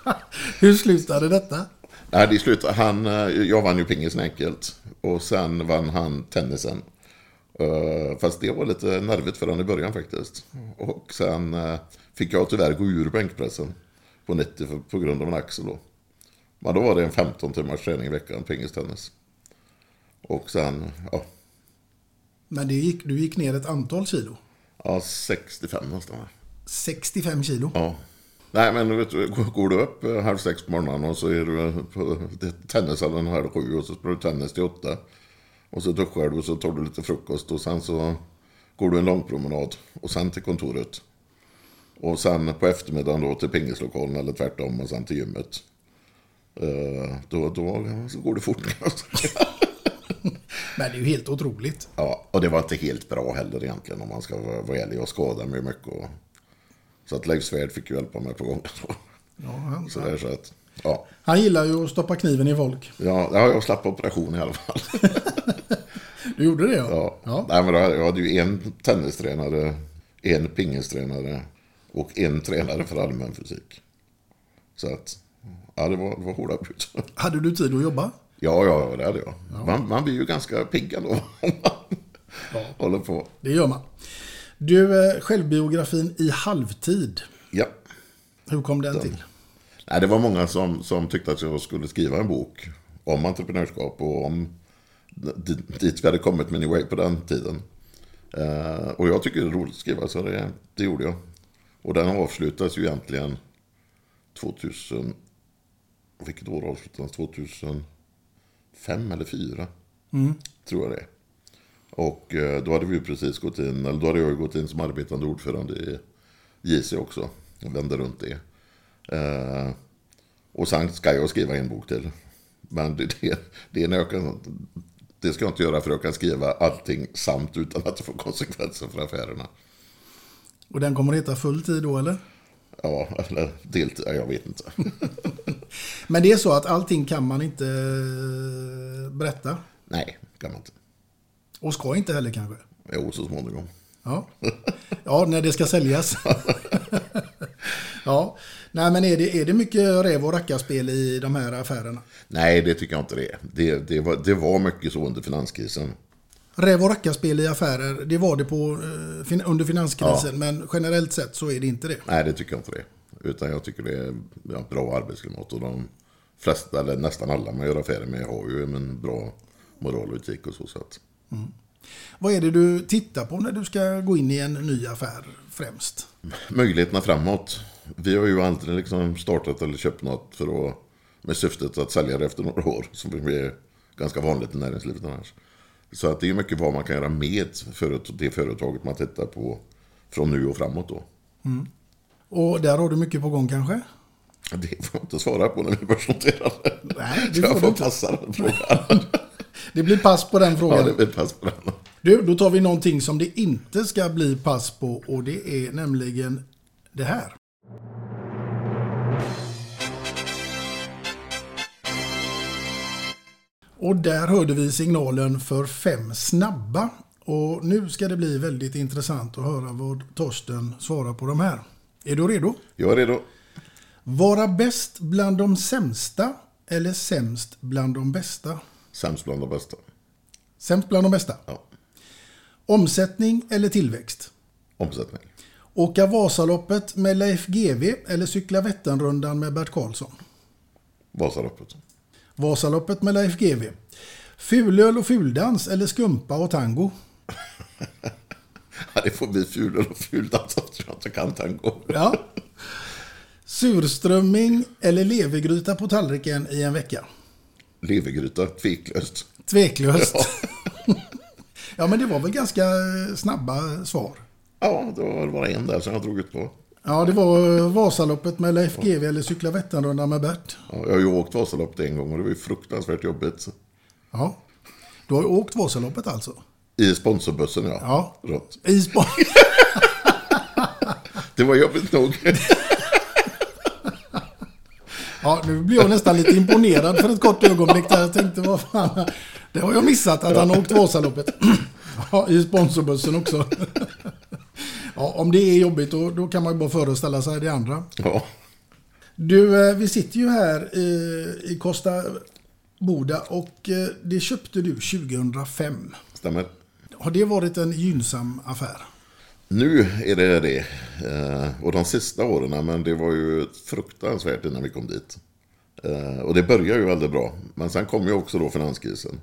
Hur slutade detta? Nej, det slutade. Han, eh, jag vann ju pingisen enkelt. Och sen vann han tennisen. Eh, Fast det var lite nervigt för honom i början faktiskt. Och sen eh, fick jag tyvärr gå ur bänkpressen på 90 för, på grund av en axel då. Men då var det en 15 timmars träning i veckan, pingistennis. Och sen, ja, Men det gick, du gick ner ett antal kilo. ja 65 nästan. 65 kilo. Ja. Nej, men vet du, går du upp eh, halv sex på morgonen och så är du på tennishallen halv sju och så spelar du tennis till åtta. Och så duschar du och så tar du lite frukost och sen så går du en lång promenad och sen till kontoret. Och sen på eftermiddagen då till pingislokalen eller tvärtom och sen till gymmet. Eh, Då, då så går det fort. Men det är ju helt otroligt. Ja, och det var inte helt bra heller egentligen om man ska vara vara ärlig. Jag skadade mig mycket. Och... Så att Leif Svärd fick ju hjälpa mig på gången. Ja, han, Så där, så att, ja. han gillar ju att stoppa kniven i folk. Ja, ja, jag slapp operation i alla fall. Du gjorde det ja? Ja. Nej, men då jag hade ju en tennistränare, en pingistränare och en tränare för allmän fysik. Så att, ja det var, det var hårda bud. Hade du tid att jobba? Ja, ja, det hade jag. Man, man blir ju ganska pigg om man håller på. Det gör man. Du, eh, självbiografin i halvtid. Ja. Hur kom den till? Nej, det var många som, som tyckte att jag skulle skriva en bok om entreprenörskap och om dit vi hade kommit med New Way på den tiden. Eh, och jag tycker det är roligt att skriva, så det, det gjorde jag. Och den avslutas ju egentligen 2000... Vilket år avslutades 2005 eller 2004? Mm. Tror jag det är. Och eh, då hade vi precis gått in, eller då hade jag gått in som arbetande ordförande i JC också. Jag vände runt det. Eh, och sen ska jag skriva en bok till. Men det, det, det är kan, det ska jag inte göra för jag kan skriva allting samt utan att det får konsekvenser för affärerna. Och den kommer att heta full tid då eller? Ja, eller deltid, ja, jag vet inte. Men det är så att allting kan man inte eh, berätta. Nej, kan man inte. Och ska inte heller kanske. Jo, så småningom. Ja, ja när det ska säljas. ja, nej men är det, är det mycket räv och rackarspel i de här affärerna? Nej, det tycker jag inte det är. Det, det, var, det var mycket så under finanskrisen. Räv och rackarspel i affärer, det var det på, eh, under finanskrisen. Ja. Men generellt sett så är det inte det. Nej, det tycker jag inte det. Utan jag tycker det är bra arbetsklimat. Och de flesta, eller nästan alla man gör affärer med har ju en bra moral och etik och så. så att, Vad är det du tittar på när du ska gå in i en ny affär främst? möjligheterna framåt. Vi har ju aldrig liksom startat eller köpt något för att, med syftet att sälja det efter några år. Som är ganska vanligt i näringslivet annars. Så att det är mycket vad man kan göra med det företaget man tittar på från nu och framåt då. Mm. Och där har du mycket på gång kanske? Det får jag inte svara på när vi börsnoterar. Nej, det jag får du får inte. passa den frågan. Det blir pass på den frågan. Ja, det blir pass på den. Du, då tar vi någonting som det inte ska bli pass på och det är nämligen det här. Och där hörde vi signalen för fem snabba. Och nu ska det bli väldigt intressant att höra vad Torsten svarar på de här. Är du redo? Jag är redo. Vara bäst bland de sämsta eller sämst bland de bästa? Sämst bland de bästa. Sämst bland de bästa? Ja. Omsättning eller tillväxt? Omsättning. Åka Vasaloppet med Leif GW eller cykla Vätternrundan med Bert Karlsson? Vasaloppet. Vasaloppet med Leif GW. Fulöl och fuldans eller skumpa och tango? Ja, det får bli fulöl och fuldans eftersom jag inte kan tango. Ja. Surströmming eller levergryta på tallriken i en vecka? Levergryta, tveklöst. Tveklöst. Ja. Ja, men det var väl ganska snabba svar. Ja, det var bara en där som jag drog ut på. Ja, det var Vasaloppet med Leif GW eller cykla Vätternrundan med Bert. Ja, jag har ju åkt Vasaloppet en gång och det var ju fruktansvärt jobbigt. Ja. Du har ju åkt Vasaloppet alltså? I sponsorbussen, ja. Ja. Rått. I spon- Det var jobbigt nog. Ja, nu blir jag nästan lite imponerad för ett kort ögonblick där jag tänkte vad fan, det har jag missat att han har åkt Vasaloppet. Ja, i sponsorbussen också. Ja, om det är jobbigt då, då kan man ju bara föreställa sig det andra. Ja. Du, eh, vi sitter ju här i, i Costa Boda och eh, det köpte du 2005. Stämmer. Har det varit en gynnsam affär? Nu är det det. Eh, Och de sista åren, men det var ju fruktansvärt innan vi kom dit. Eh, Och det började ju väldigt bra. Men sen kom ju också då finanskrisen.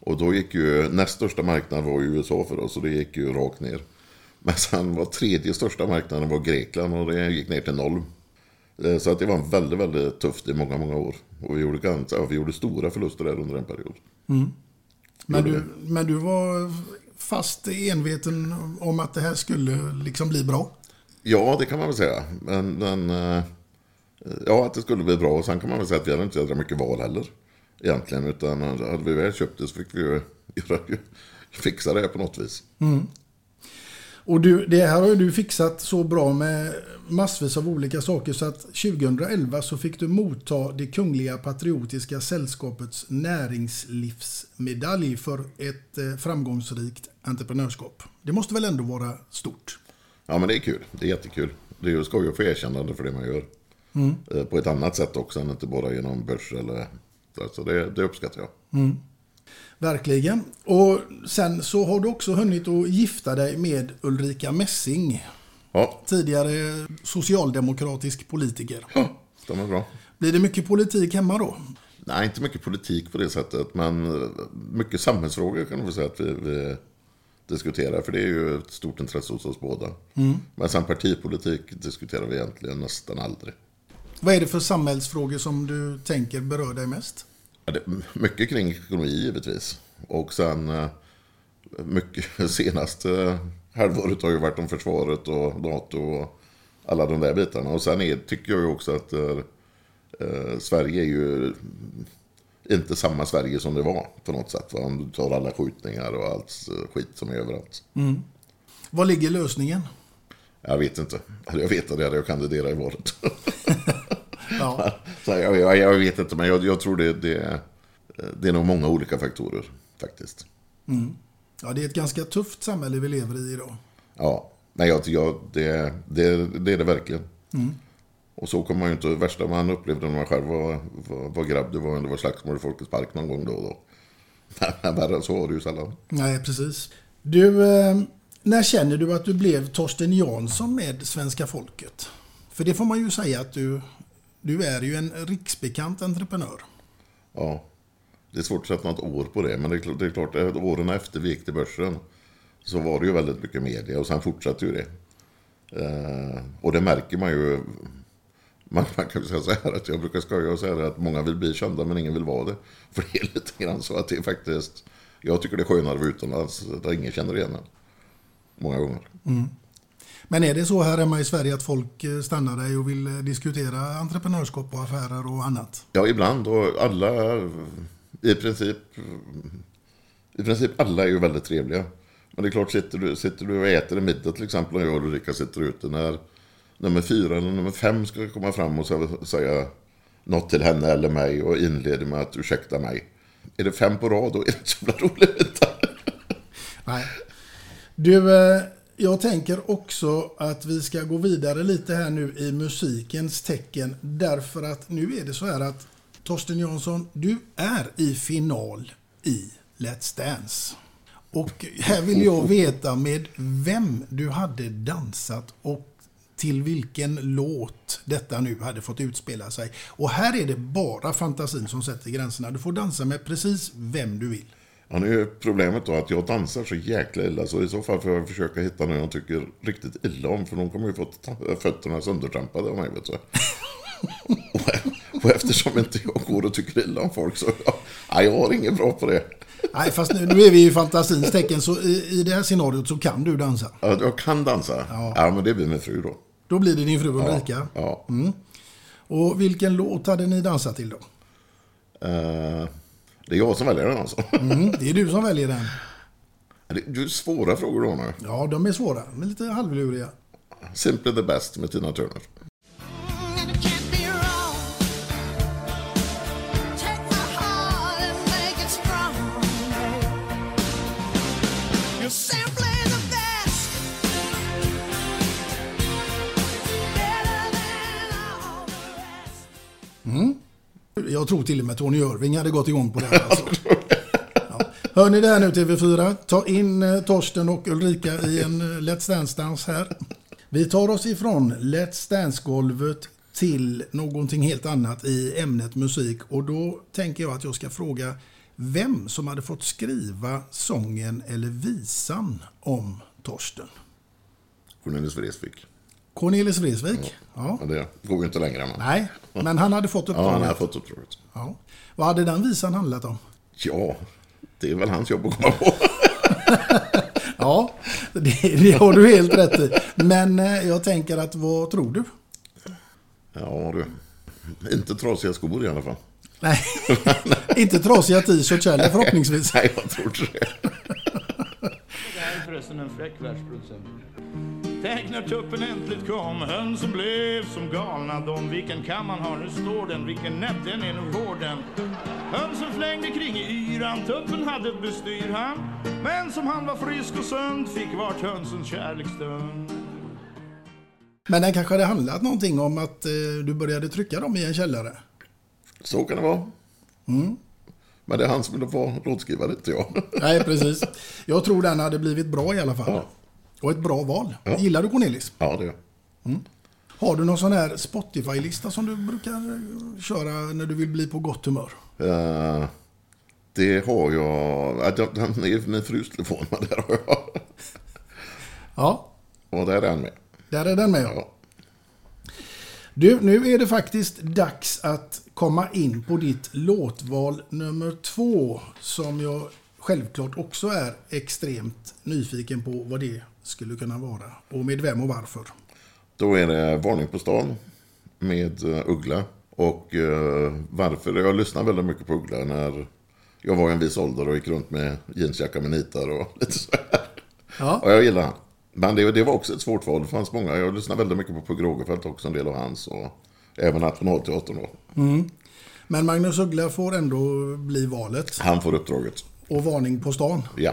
Och då gick ju, näst största marknaden var ju USA för oss och det gick ju rakt ner. Men sen var tredje största marknaden var Grekland och det gick ner till noll. Eh, Så att det var väldigt, väldigt tufft i många, många år. Och vi gjorde, ganska, vi gjorde stora förluster där under en period. Mm. Men, du, men du var fast enveten om att det här skulle liksom bli bra? Ja, det kan man väl säga. Men, men eh, ja, att det skulle bli bra. Och sen kan man väl säga att vi hade inte jädra mycket val heller. Egentligen, utan hade vi väl köpt det så fick vi ju fixa det på något vis. Mm. Och du, det här har ju du fixat så bra med massvis av olika saker så att 2011 så fick du motta det Kungliga Patriotiska Sällskapets näringslivsmedalj för ett eh, framgångsrikt entreprenörskap. Det måste väl ändå vara stort? Ja, men det är kul. Det är jättekul. Det är ju skoj att få erkännande för det man gör. Mm. Eh, På ett annat sätt också än inte bara genom börs eller... Så det, det uppskattar jag. Mm. Verkligen. Och sen så har du också hunnit att gifta dig med Ulrika Messing. Ja. Tidigare socialdemokratisk politiker. De är bra. Blir det mycket politik hemma då? Nej, inte mycket politik på det sättet, men mycket samhällsfrågor kan man säga att vi, vi diskuterar, för det är ju ett stort intresse hos oss båda. Mm. Men sen partipolitik diskuterar vi egentligen nästan aldrig. Vad är det för samhällsfrågor som du tänker berör dig mest? Mycket kring ekonomi givetvis. Och sen eh, mycket senaste halvåret har ju varit om försvaret och NATO och alla de där bitarna. Och sen är, tycker jag ju också att eh, eh, Sverige är ju inte samma Sverige som det var på något sätt. Va? Om du tar alla skjutningar och allt eh, skit som är överallt. Mm. Var ligger lösningen? Jag vet inte. Hade jag vetat det hade jag kandiderat i valet. Ja. Så jag, jag, jag vet inte, men jag, jag tror det, det, det är nog många olika faktorer faktiskt. Mm. Ja, det är ett ganska tufft samhälle vi lever i idag. Ja, nej, jag, jag, det, det, det är det verkligen. Mm. Och så kommer man ju inte, det värsta man upplevde när man själv var, var, var grabb, det var när det var slagsmål i Folkets Park någon gång då och då. Men värre så var det ju sällan. Nej, precis. Du, eh, när känner du att du blev Torsten Jansson med svenska folket? För det får man ju säga att du, du är ju en riksbekant entreprenör. Ja, det är svårt att sätta något år på det. Men det är klart, det är klart att åren efter vi gick till börsen så var det ju väldigt mycket media och sen fortsatte ju det. Eh, och det märker man ju. Man, man kan ju säga så här att jag brukar skoja och säga att många vill bli kända men ingen vill vara det. För det är lite grann så att det är faktiskt. Jag tycker det är skönare att vara utomlands där ingen känner igen en. Många gånger. Mm. Men är det så här hemma i Sverige att folk eh, stannar dig och vill eh, diskutera entreprenörskap och affärer och annat? Ja, ibland och alla i princip. I princip alla är ju väldigt trevliga. Men det är klart, sitter du, sitter du och äter en middag till exempel och jag och Ulrika sitter ute när nummer fyra eller nummer fem ska komma fram och sä- säga något till henne eller mig och inleder med att ursäkta mig. Är det fem på rad då är det inte så roligt. Nej. Du, eh, jag tänker också att vi ska gå vidare lite här nu i musikens tecken. Därför att nu är det så här att Torsten Jansson, du är i final i Let's Dance. Och här vill jag veta med vem du hade dansat och till vilken låt detta nu hade fått utspela sig. Och här är det bara fantasin som sätter gränserna. Du får dansa med precis vem du vill. Ja, nu är problemet då att jag dansar så jäkla illa så i så fall får jag försöka hitta någon jag tycker riktigt illa om för de kommer ju få fötterna söndertrampade av mig. Vet du. och, och eftersom inte jag går och tycker illa om folk så ja, ja, jag har inget bra på det. Nej, fast nu, nu är vi i fantasins tecken så i, i det här scenariot så kan du dansa. Ja, jag kan dansa. Ja. men det blir min fru då. Då blir det din fru Ulrika. Ja. Mm. Och vilken låt hade ni dansat till då? Eh, det är jag som väljer den alltså. Mm, det är du som väljer den. Det är svåra frågor då nu. Ja, de är svåra, men lite halvluriga. Simply the best med Tina Turner. Jag tror till och med Tony Irving hade gått igång på det här. Alltså. Ja. Hör ni det här nu TV4? Ta in eh, Torsten och Ulrika i en eh, Let's Dance-dans här. Vi tar oss ifrån Let's Dance-golvet till någonting helt annat i ämnet musik. Och då tänker jag att jag ska fråga vem som hade fått skriva sången eller visan om Torsten. Cornelis Vreeswijk. Cornelis Vreeswijk? Ja. Men det går ju inte längre. Men. Nej, men han hade fått Ja, uppdraget. han har fått uppdraget. Ja. Vad hade den visan handlat om? Ja, det är väl hans jobb att komma på. Ja, det, det har du helt rätt i. Men eh, jag tänker att vad tror du? Ja du. Inte trasiga skor i alla fall. Nej, inte trasiga t-shirts heller förhoppningsvis. Nej, jag tror inte det. Det här är förresten en fräck världsproducent. Tänk när tuppen äntligt kom, hönsen blev som galna de. Vilken kam man har, nu står den, vilken näbb, den är nog hård den. Hönsen flängde kring i yran, tuppen hade ett bestyr han. Men som han var frisk och sund fick vart hönsens kärleksstund. Men den kanske hade handlat någonting om att eh, du började trycka dem i en källare. Så kan det vara. Mm. Men det är han som vill vara låtskrivare, inte jag. Nej, precis. Jag tror den hade blivit bra i alla fall. Och ett bra val. Gillar du Cornelis? Ja, det gör jag. Mm. Har du någon sån här Spotify-lista som du brukar eh, köra när du vill bli på gott humör? Eh, det har jag. Ja, den- Den är min frus telefon, men där har jag. Ja, Och där är han med. där är den med. Ja. Du, nu är det faktiskt dags att komma in på ditt låtval nummer två som jag självklart också är extremt nyfiken på vad det skulle kunna vara och med vem och varför. Då är det Varning på stan med eh, Uggla. Och eh, varför? Jag lyssnade väldigt mycket på Uggla när jag var i en viss ålder och gick runt med jeansjacka med nitar och lite så här. Ja. Och jag gillar han. Men det, det var också ett svårt val. Det fanns många. Jag lyssnade väldigt mycket på Pugh Rogefeldt också, en del av hans. Och även Nationalteatern då. Mm. Men Magnus Uggla får ändå bli valet. Han får uppdraget. Och varning på stan. Ja.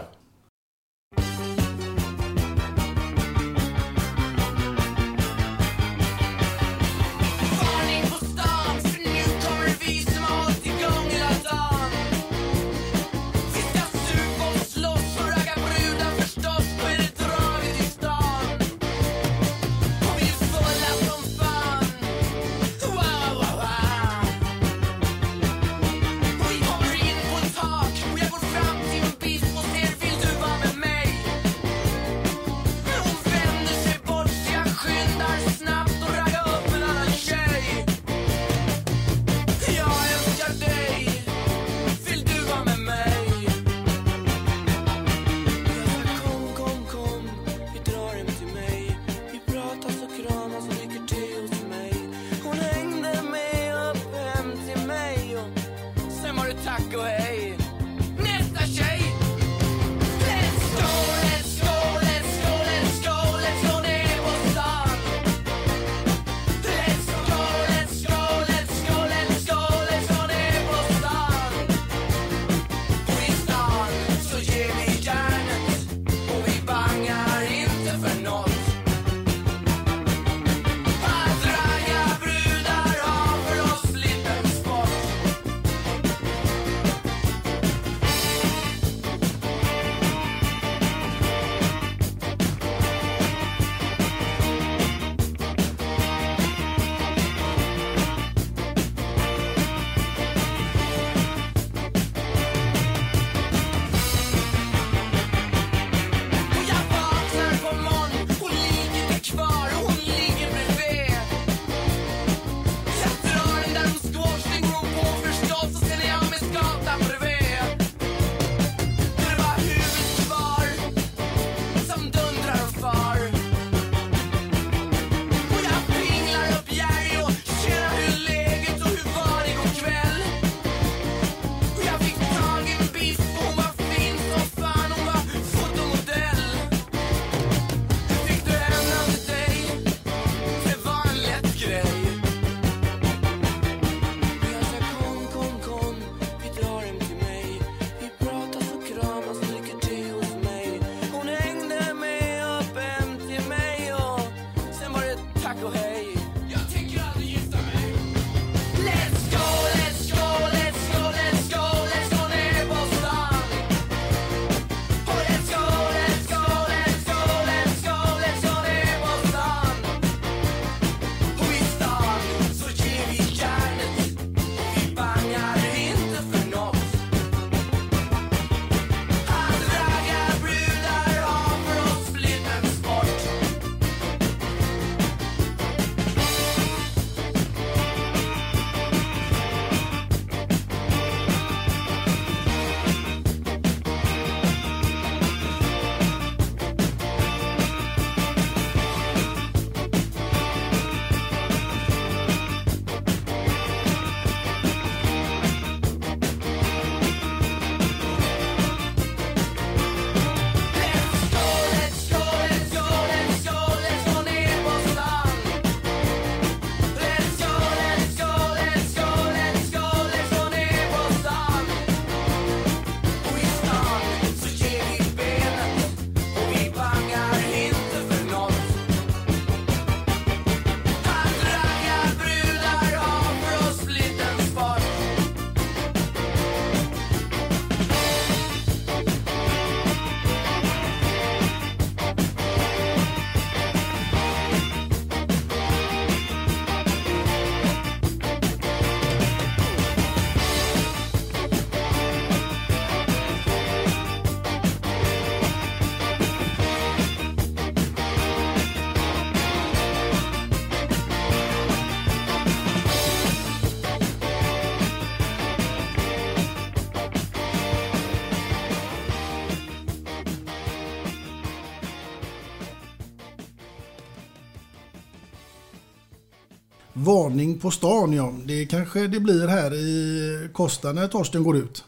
Varning på stan ja. Det kanske det blir här i Kosta när Torsten går ut.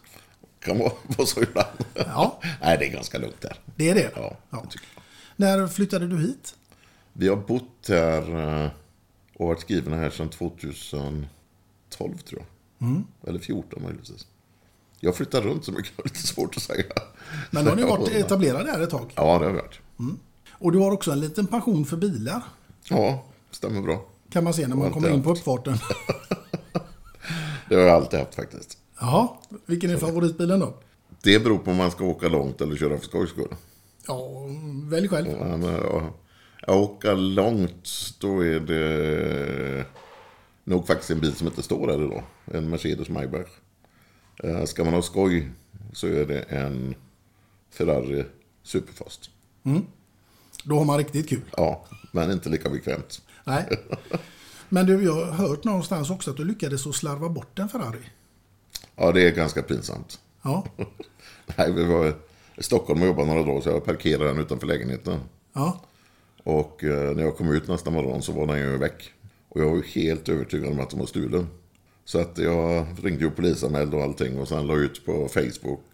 Kan vara, vara så ibland. Ja. Nej, det är ganska lugnt där. Det är det? Ja, Ja. det. När flyttade du hit? Vi har bott här eh, och varit skrivna här sedan 2012 tror jag. Mm. Eller 14 möjligtvis. Jag flyttar runt så mycket, det är lite svårt att säga. Men då har ni varit etablerade här ett tag. Ja, det har vi varit. Och du har också en liten passion för bilar. Ja, stämmer bra. Kan man se när man kommer in på uppfarten. Det har jag alltid haft faktiskt. Jaha, vilken är favoritbilen då? Det beror på om man ska åka långt eller köra för skojs skull. Ja, välj själv. Ja, men, ja, jag åker långt, då är det nog faktiskt en bil som inte står här idag. En Mercedes Maybach. Eh, Ska man ha skoj så är det en Ferrari Superfast. Mm. Då har man riktigt kul. Ja, men inte lika bekvämt. Nej. Men du, jag har hört någonstans också att du lyckades att slarva bort en Ferrari. Ja, det är ganska pinsamt. Ja. Nej, vi var i Stockholm och jobbade några dagar så jag parkerade den utanför lägenheten. Ja. Och eh, när jag kom ut nästa morgon så var den ju väck. Och jag var ju helt övertygad om att den var stulen. Så att jag ringde ju polisanmälde och allting och sen la ut på Facebook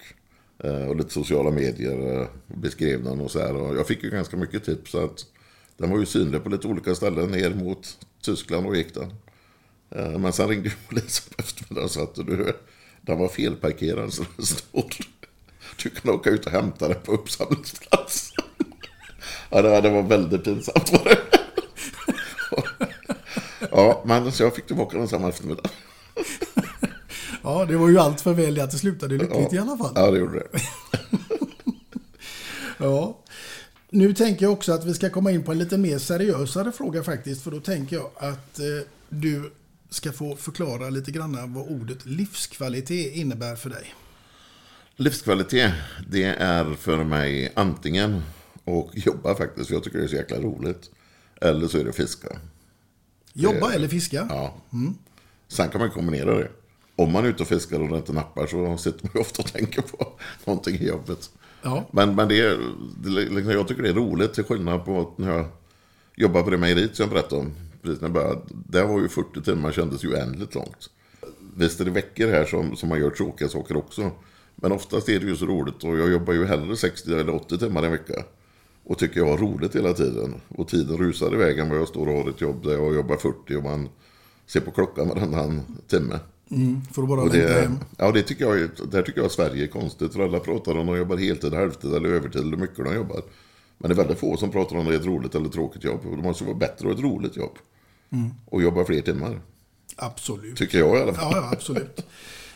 eh, och lite sociala medier eh, och beskrev den och så här. Och jag fick ju ganska mycket tips så att den var ju synlig på lite olika ställen ner mot Tyskland och gick den. Eh, Men sen ringde polisen på eftermiddagen och sa att du, den var felparkerad så det står du kan åka ut och hämta den på uppsamlingsplats. Ja, det var, det var väldigt pinsamt var det. Ja, men så jag fick tillbaka den samma eftermiddag. Ja, det var ju allt för väl att det slutade lyckligt Ja. i alla fall. Ja, det gjorde det. Ja. Nu tänker jag också att vi ska komma in på en lite mer seriösare fråga faktiskt. För då tänker jag att eh, du ska få förklara lite grann vad ordet livskvalitet innebär för dig. Livskvalitet, det är för mig antingen och jobba faktiskt, för jag tycker det är så jäkla roligt. Eller så är det fiska. Jobba Det- eller fiska? Ja. Mm. Sen kan man kombinera det. Om man är ute och fiskar och det inte nappar så sitter man ju ofta och tänker på någonting i jobbet. Ja. Men, men det är, det, liksom, jag tycker det är roligt till skillnad på att när jag jobbade på det mejeriet som jag berättade om. Precis när jag började. Där var ju 40 timmar kändes ju oändligt långt. Visst är det veckor här som, som man gör tråkiga saker också. Men oftast är det ju så roligt och jag jobbar ju hellre 60 eller 80 timmar en vecka. Och tycker jag har roligt hela tiden. Och tiden rusar iväg än vad jag står och har ett jobb där jag jobbar 40 och man ser på klockan varannan timme. Mm, för att bara Och det, ja, det tycker jag, är- där tycker jag att Sverige är konstigt. För alla pratar om att de jobbar heltid, halvtid eller övertid eller hur mycket de jobbar. Men det är väldigt få som pratar om det är ett roligt eller tråkigt jobb. Det måste vara bättre att ha ett roligt jobb. Mm. Och jobba fler timmar. Absolut. Tycker jag i alla fall. Ja, ja, absolut.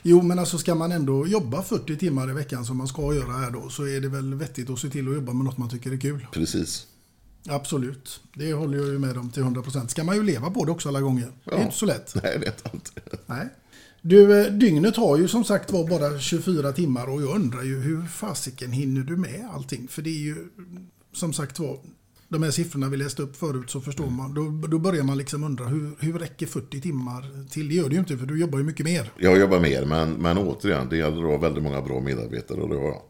Jo, men alltså ska man ändå jobba 40 timmar i veckan som man ska göra här då så är det väl vettigt att se till att jobba med något man tycker är kul. Precis. Absolut. Det håller jag ju med om till 100%. Ska man ju leva på det också alla gånger. Det är Ja. inte så lätt. Nej, det är inte alltid. Nej. Du, eh, dygnet har ju som sagt var bara 24 timmar och jag undrar ju hur fasiken hinner du med allting? För det är ju som sagt var, de här siffrorna vi läste upp förut så förstår man, då, då börjar man liksom undra hur, hur räcker 40 timmar till? Det gör det ju inte för du jobbar ju mycket mer. Jag jobbar mer, men, men återigen, det gäller att ha väldigt många bra medarbetare och det har jag.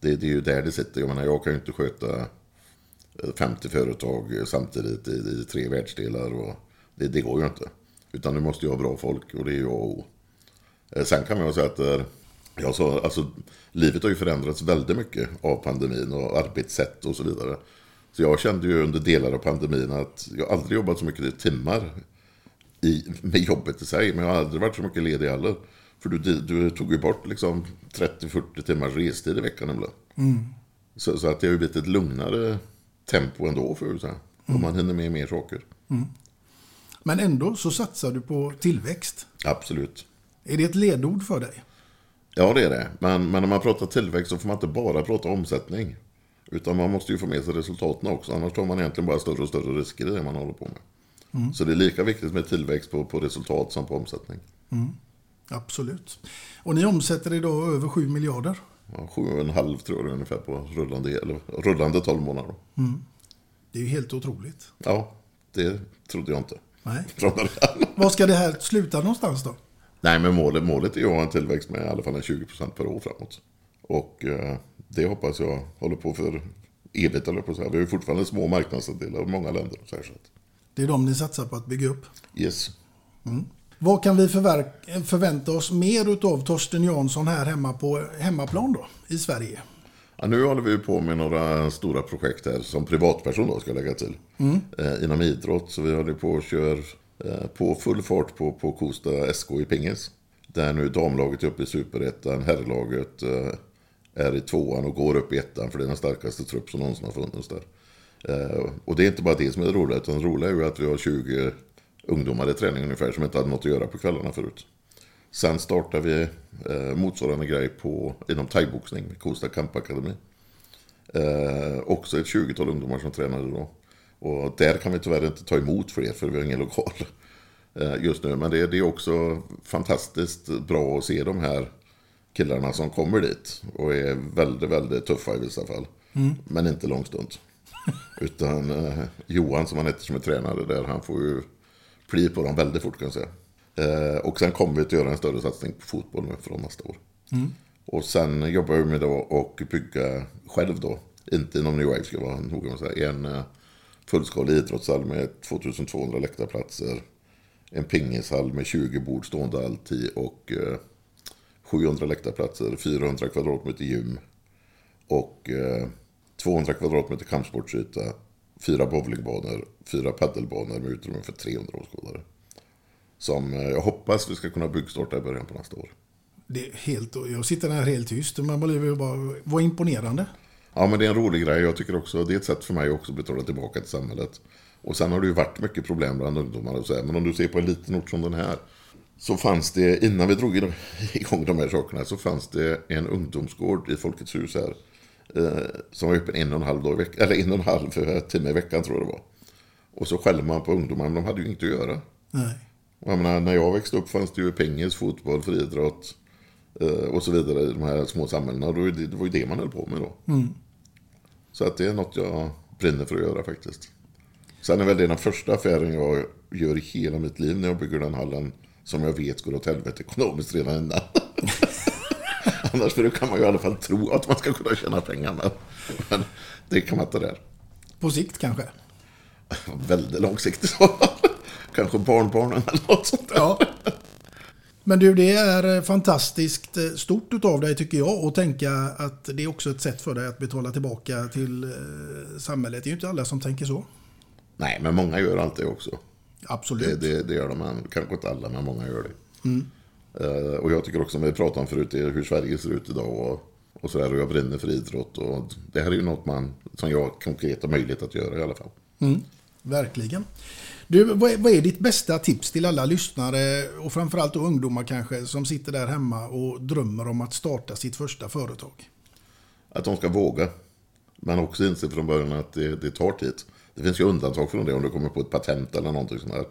Det, det är ju där det sitter. Jag menar, jag kan ju inte sköta eh, 50 företag samtidigt i, i tre världsdelar. Och det, det går ju inte. Utan du måste ju ha bra folk och det är ju A och O. Eh, Sen kan man ju säga att eh, jag sa, alltså, livet har ju förändrats väldigt mycket av pandemin och arbetssätt och så vidare. Så jag kände ju under delar av pandemin att jag aldrig jobbat så mycket timmar i, med jobbet i sig. Men jag har aldrig varit så mycket ledig heller. För du, du tog ju bort liksom 30-40 timmars restid i veckan ibland. Mm. Så, så att det har ju blivit ett lugnare tempo ändå för att säga. Och man hinner med mer saker. Mm. Men ändå så satsar du på tillväxt. Absolut. Är det ett ledord för dig? Ja, det är det. Men, men när man pratar tillväxt så får man inte bara prata omsättning. Utan man måste ju få med sig resultaten också. Annars tar man egentligen bara större och större risker i det man håller på med. Mm. Så det är lika viktigt med tillväxt på, på resultat som på omsättning. Mm. Absolut. Och ni omsätter idag över 7 miljarder. Ja, sju och en halv tror jag ungefär på rullande, eller, rullande 12 månader. Mm. Det är ju helt otroligt. Ja, det trodde jag inte. Nej. Var ska det här sluta någonstans då? Nej, men målet, målet är ju att ha en tillväxt med i alla fall en 20% per år framåt. Och eh, det hoppas jag håller på för evigt, eller på att säga. Vi har ju fortfarande små marknadsandelar i många länder. Så här, så att Det är de ni satsar på att bygga upp. Yes. Mm. Vad kan vi förvänta oss mer utav Torsten Jansson här hemma på hemmaplan då, i Sverige? Ja, nu håller vi på med några stora projekt här som privatperson då ska jag lägga till. Mm. Eh, inom idrott. Så vi håller på och kör Eh, på full fart på, på Kosta SK i pingis. Där nu damlaget är uppe i superettan, herrlaget eh, är i tvåan och går upp i ettan för det är den starkaste trupp som någonsin har funnits där. Eh, och det är inte bara det som är det roliga, utan det roliga är ju att vi har 20 ungdomar i träning ungefär som inte hade något att göra på kvällarna förut. Sen startar vi motsvarande grej på, inom thaiboxning med Kosta Kampakademi. Också ett 20-tal ungdomar som tränade då. Och där kan vi tyvärr inte ta emot fler för vi har ingen lokal eh, just nu. Men det, det är också fantastiskt bra att se de här killarna som kommer dit och är väldigt, väldigt tuffa i vissa fall. Mm. Men inte lång stund. Utan eh, Johan som han heter som är tränare där, han får ju pli på dem väldigt fort kan jag säga. Eh, och sen kommer vi att göra en större satsning på fotboll nu från nästa år. Mm. Och sen jobbar vi med då att bygga själv då, inte inom New Wave ska jag vara noga med att säga, en eh, fullskalig idrottshall med 2200 läktarplatser, en pingishall med 20 bord stående alltid och eh, 700 läktarplatser, 400 kvadratmeter gym och eh, 200 kvadratmeter kampsportsyta, fyra bowlingbanor, fyra paddelbanor med utrymme för 300 åskådare. Som eh, jag hoppas vi ska kunna byggstarta i början på nästa år. Det är helt, jag sitter här helt tyst, men man blir bara, vad imponerande. Ja, men det är en rolig grej. Jag tycker också, det är ett sätt för mig också att betala tillbaka till samhället. Och sen har det ju varit mycket problem bland ungdomar och så här. Men om du ser på en liten ort som den här. Så fanns det, innan vi drog igång de här sakerna, så fanns det en ungdomsgård i Folkets hus här. Eh, som var öppen en och en halv dag i veckan, eller en och en halv eh, timme i veckan tror jag det var. Och så skäller man på ungdomar, men de hade ju inget att göra. Nej. Jag menar, när jag växte upp fanns det ju pingis, fotboll, friidrott eh, och så vidare i de här små samhällena. Det var ju det man höll på med då. Mm. Så att det är något jag brinner för att göra faktiskt. Sen är väl det den första affären jag gör i hela mitt liv när jag bygger den hallen som jag vet går åt helvete ekonomiskt redan innan. Annars för då kan man ju i alla fall tro att man ska kunna tjäna pengar. Men, men det kan man inte där. På sikt kanske. Väldigt långsiktigt. Kanske barnbarnen eller något sånt där. Ja. Men du, det är eh, fantastiskt eh, stort utav dig tycker jag att tänka att det är också ett sätt för dig att betala tillbaka till eh, samhället. Det är ju inte alla som tänker så. Nej, men många gör allt det också. Absolut. Det, det, det gör de, men kanske inte alla, men många gör det. Mm. Eh, och jag tycker också, som vi pratade om förut, hur Sverige ser ut idag och, och sådär. Och jag brinner för idrott och det här är ju något man, som jag konkret har möjlighet att göra i alla fall. Mm. Verkligen. Du, vad är, vad är ditt bästa tips till alla lyssnare och framförallt ungdomar kanske som sitter där hemma och drömmer om att starta sitt första företag? Att de ska våga. Men också inse från början att det, det tar tid. Det finns ju undantag från det om du kommer på ett patent eller någonting sånt här.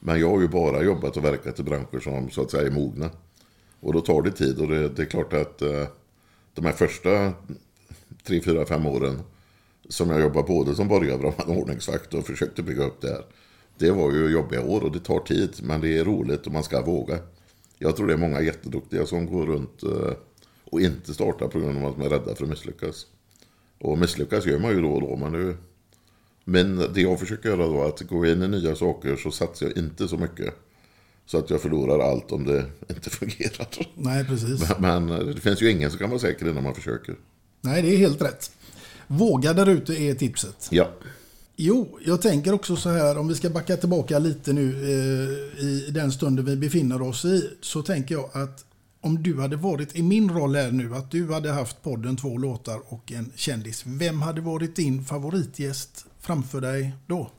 Men jag har ju bara jobbat och verkat i branscher som så att säga är mogna. Och då tar det tid och det, det är klart att eh, de här första tre, fyra, fem åren som jag jobbade både som borgarbrandman och ordningsvakt och försökte bygga upp det här. Det var ju jobbiga år och det tar tid men det är roligt och man ska våga. Jag tror det är många jätteduktiga som går runt eh, och inte startar på grund av att de är rädda för att misslyckas. Och misslyckas gör man ju då och då men det, men det jag försöker göra då är att gå in i nya saker så satsar jag inte så mycket. Så att jag förlorar allt om det inte fungerar. Nej, precis. Men, men det finns ju ingen som kan vara säker innan man försöker. Nej, det är helt rätt. Våga där ute är tipset. Ja. Jo, jag tänker också så här om vi ska backa tillbaka lite nu eh, i den stunden vi befinner oss i. Så tänker jag att om du hade varit i min roll här nu, att du hade haft podden två låtar och en kändis. Vem hade varit din favoritgäst framför dig då?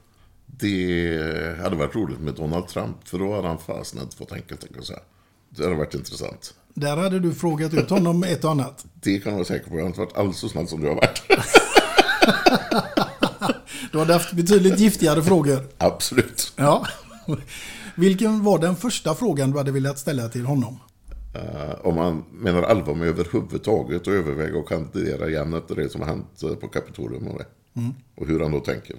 Det hade varit roligt med Donald Trump för då hade han fasen inte fått enkelt tänka så här. Det hade varit intressant. Där hade du frågat ut honom ett och annat. Det kan jag vara säker på. Jag har inte varit alls så snäll som du har varit. Du hade haft betydligt giftigare frågor. Absolut. Ja. Vilken var den första frågan du hade velat ställa till honom? Eh, om man menar allvar med överhuvudtaget och överväga att kandidera igen efter det som har hänt eh, på Kapitolium och det. Mm. Och hur han då tänker.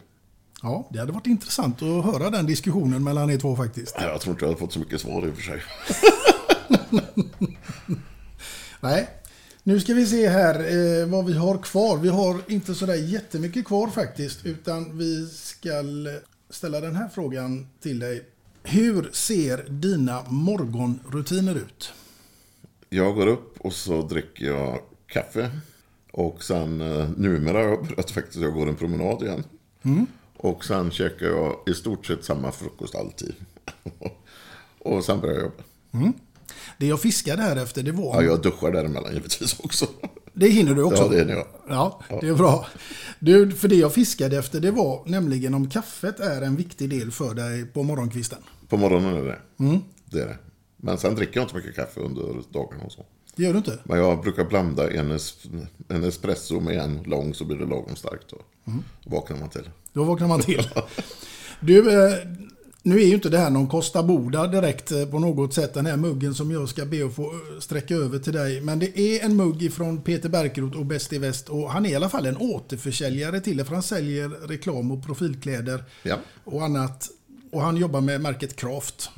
Ja, det hade varit intressant att höra den diskussionen mellan er två faktiskt. Jag tror inte jag hade fått så mycket svar i och för sig. Nej, nu ska vi se här eh, vad vi har kvar. Vi har inte sådär jättemycket kvar faktiskt, utan vi ska ställa den här frågan till dig. Hur ser dina morgonrutiner ut? Jag går upp och så dricker jag kaffe. Och sen eh, numera har jag börjat faktiskt, jag går en promenad igen. Mm. Och sen käkar jag i stort sett samma frukost alltid. och sen börjar jag jobba. Mm. Det jag fiskade här efter det var... Ja, jag duschar däremellan givetvis också. Det hinner du också? Ja, det hinner jag. Ja, det är bra. Du, för det jag fiskade efter det var nämligen om kaffet är en viktig del för dig på morgonkvisten. På morgonen är det Mm. det. är det. Men sen dricker jag inte mycket kaffe under dagen och så. Det gör du inte? Men jag brukar blanda en, es en espresso med en lång så blir det lagom starkt. Då Mm. vaknar man till. Då vaknar man till. Du, eh, nu är ju inte det här någon Costa Boda direkt eh, på något sätt, den här muggen som jag ska be att få eh, sträcka över till dig. Men det är en mugg från Peter Berkerot och Bäst i Väst och han är i alla fall en återförsäljare till det för han säljer reklam och profilkläder Ja. och annat. Och han jobbar med märket Craft.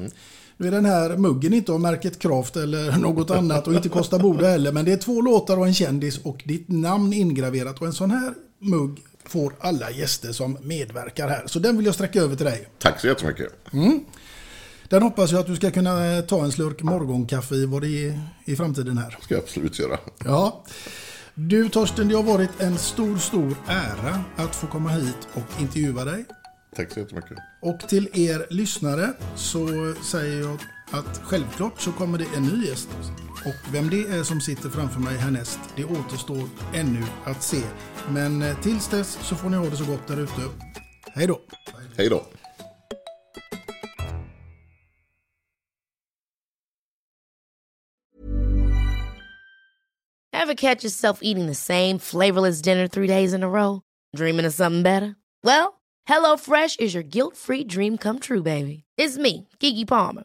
Nu är den här muggen inte av märket Craft eller något annat och inte Costa Boda heller. Men det är två låtar och en kändis och ditt namn ingraverat. Och en sån här mugg får alla gäster som medverkar här. Så den vill jag sträcka över till dig. Tack så jättemycket. Mm. Den hoppas jag att du ska kunna ta en slurk morgonkaffe i vad det är i framtiden här. ska jag absolut göra. Ja. Du Torsten, det har varit en stor, stor ära att få komma hit och intervjua dig. Tack så jättemycket. Och till er lyssnare så säger jag att självklart så kommer det en ny gäst. Och vem det är som sitter framför mig härnäst, det återstår ännu att se. Men eh, tills dess så får ni ha det så gott där ute. Hej då! Hej då! Ever catch yourself eating the same flavorless dinner three days in a row? Dreaming of something better? Well, HelloFresh is your guilt-free dream come true, baby. It's me, Kiki Palmer.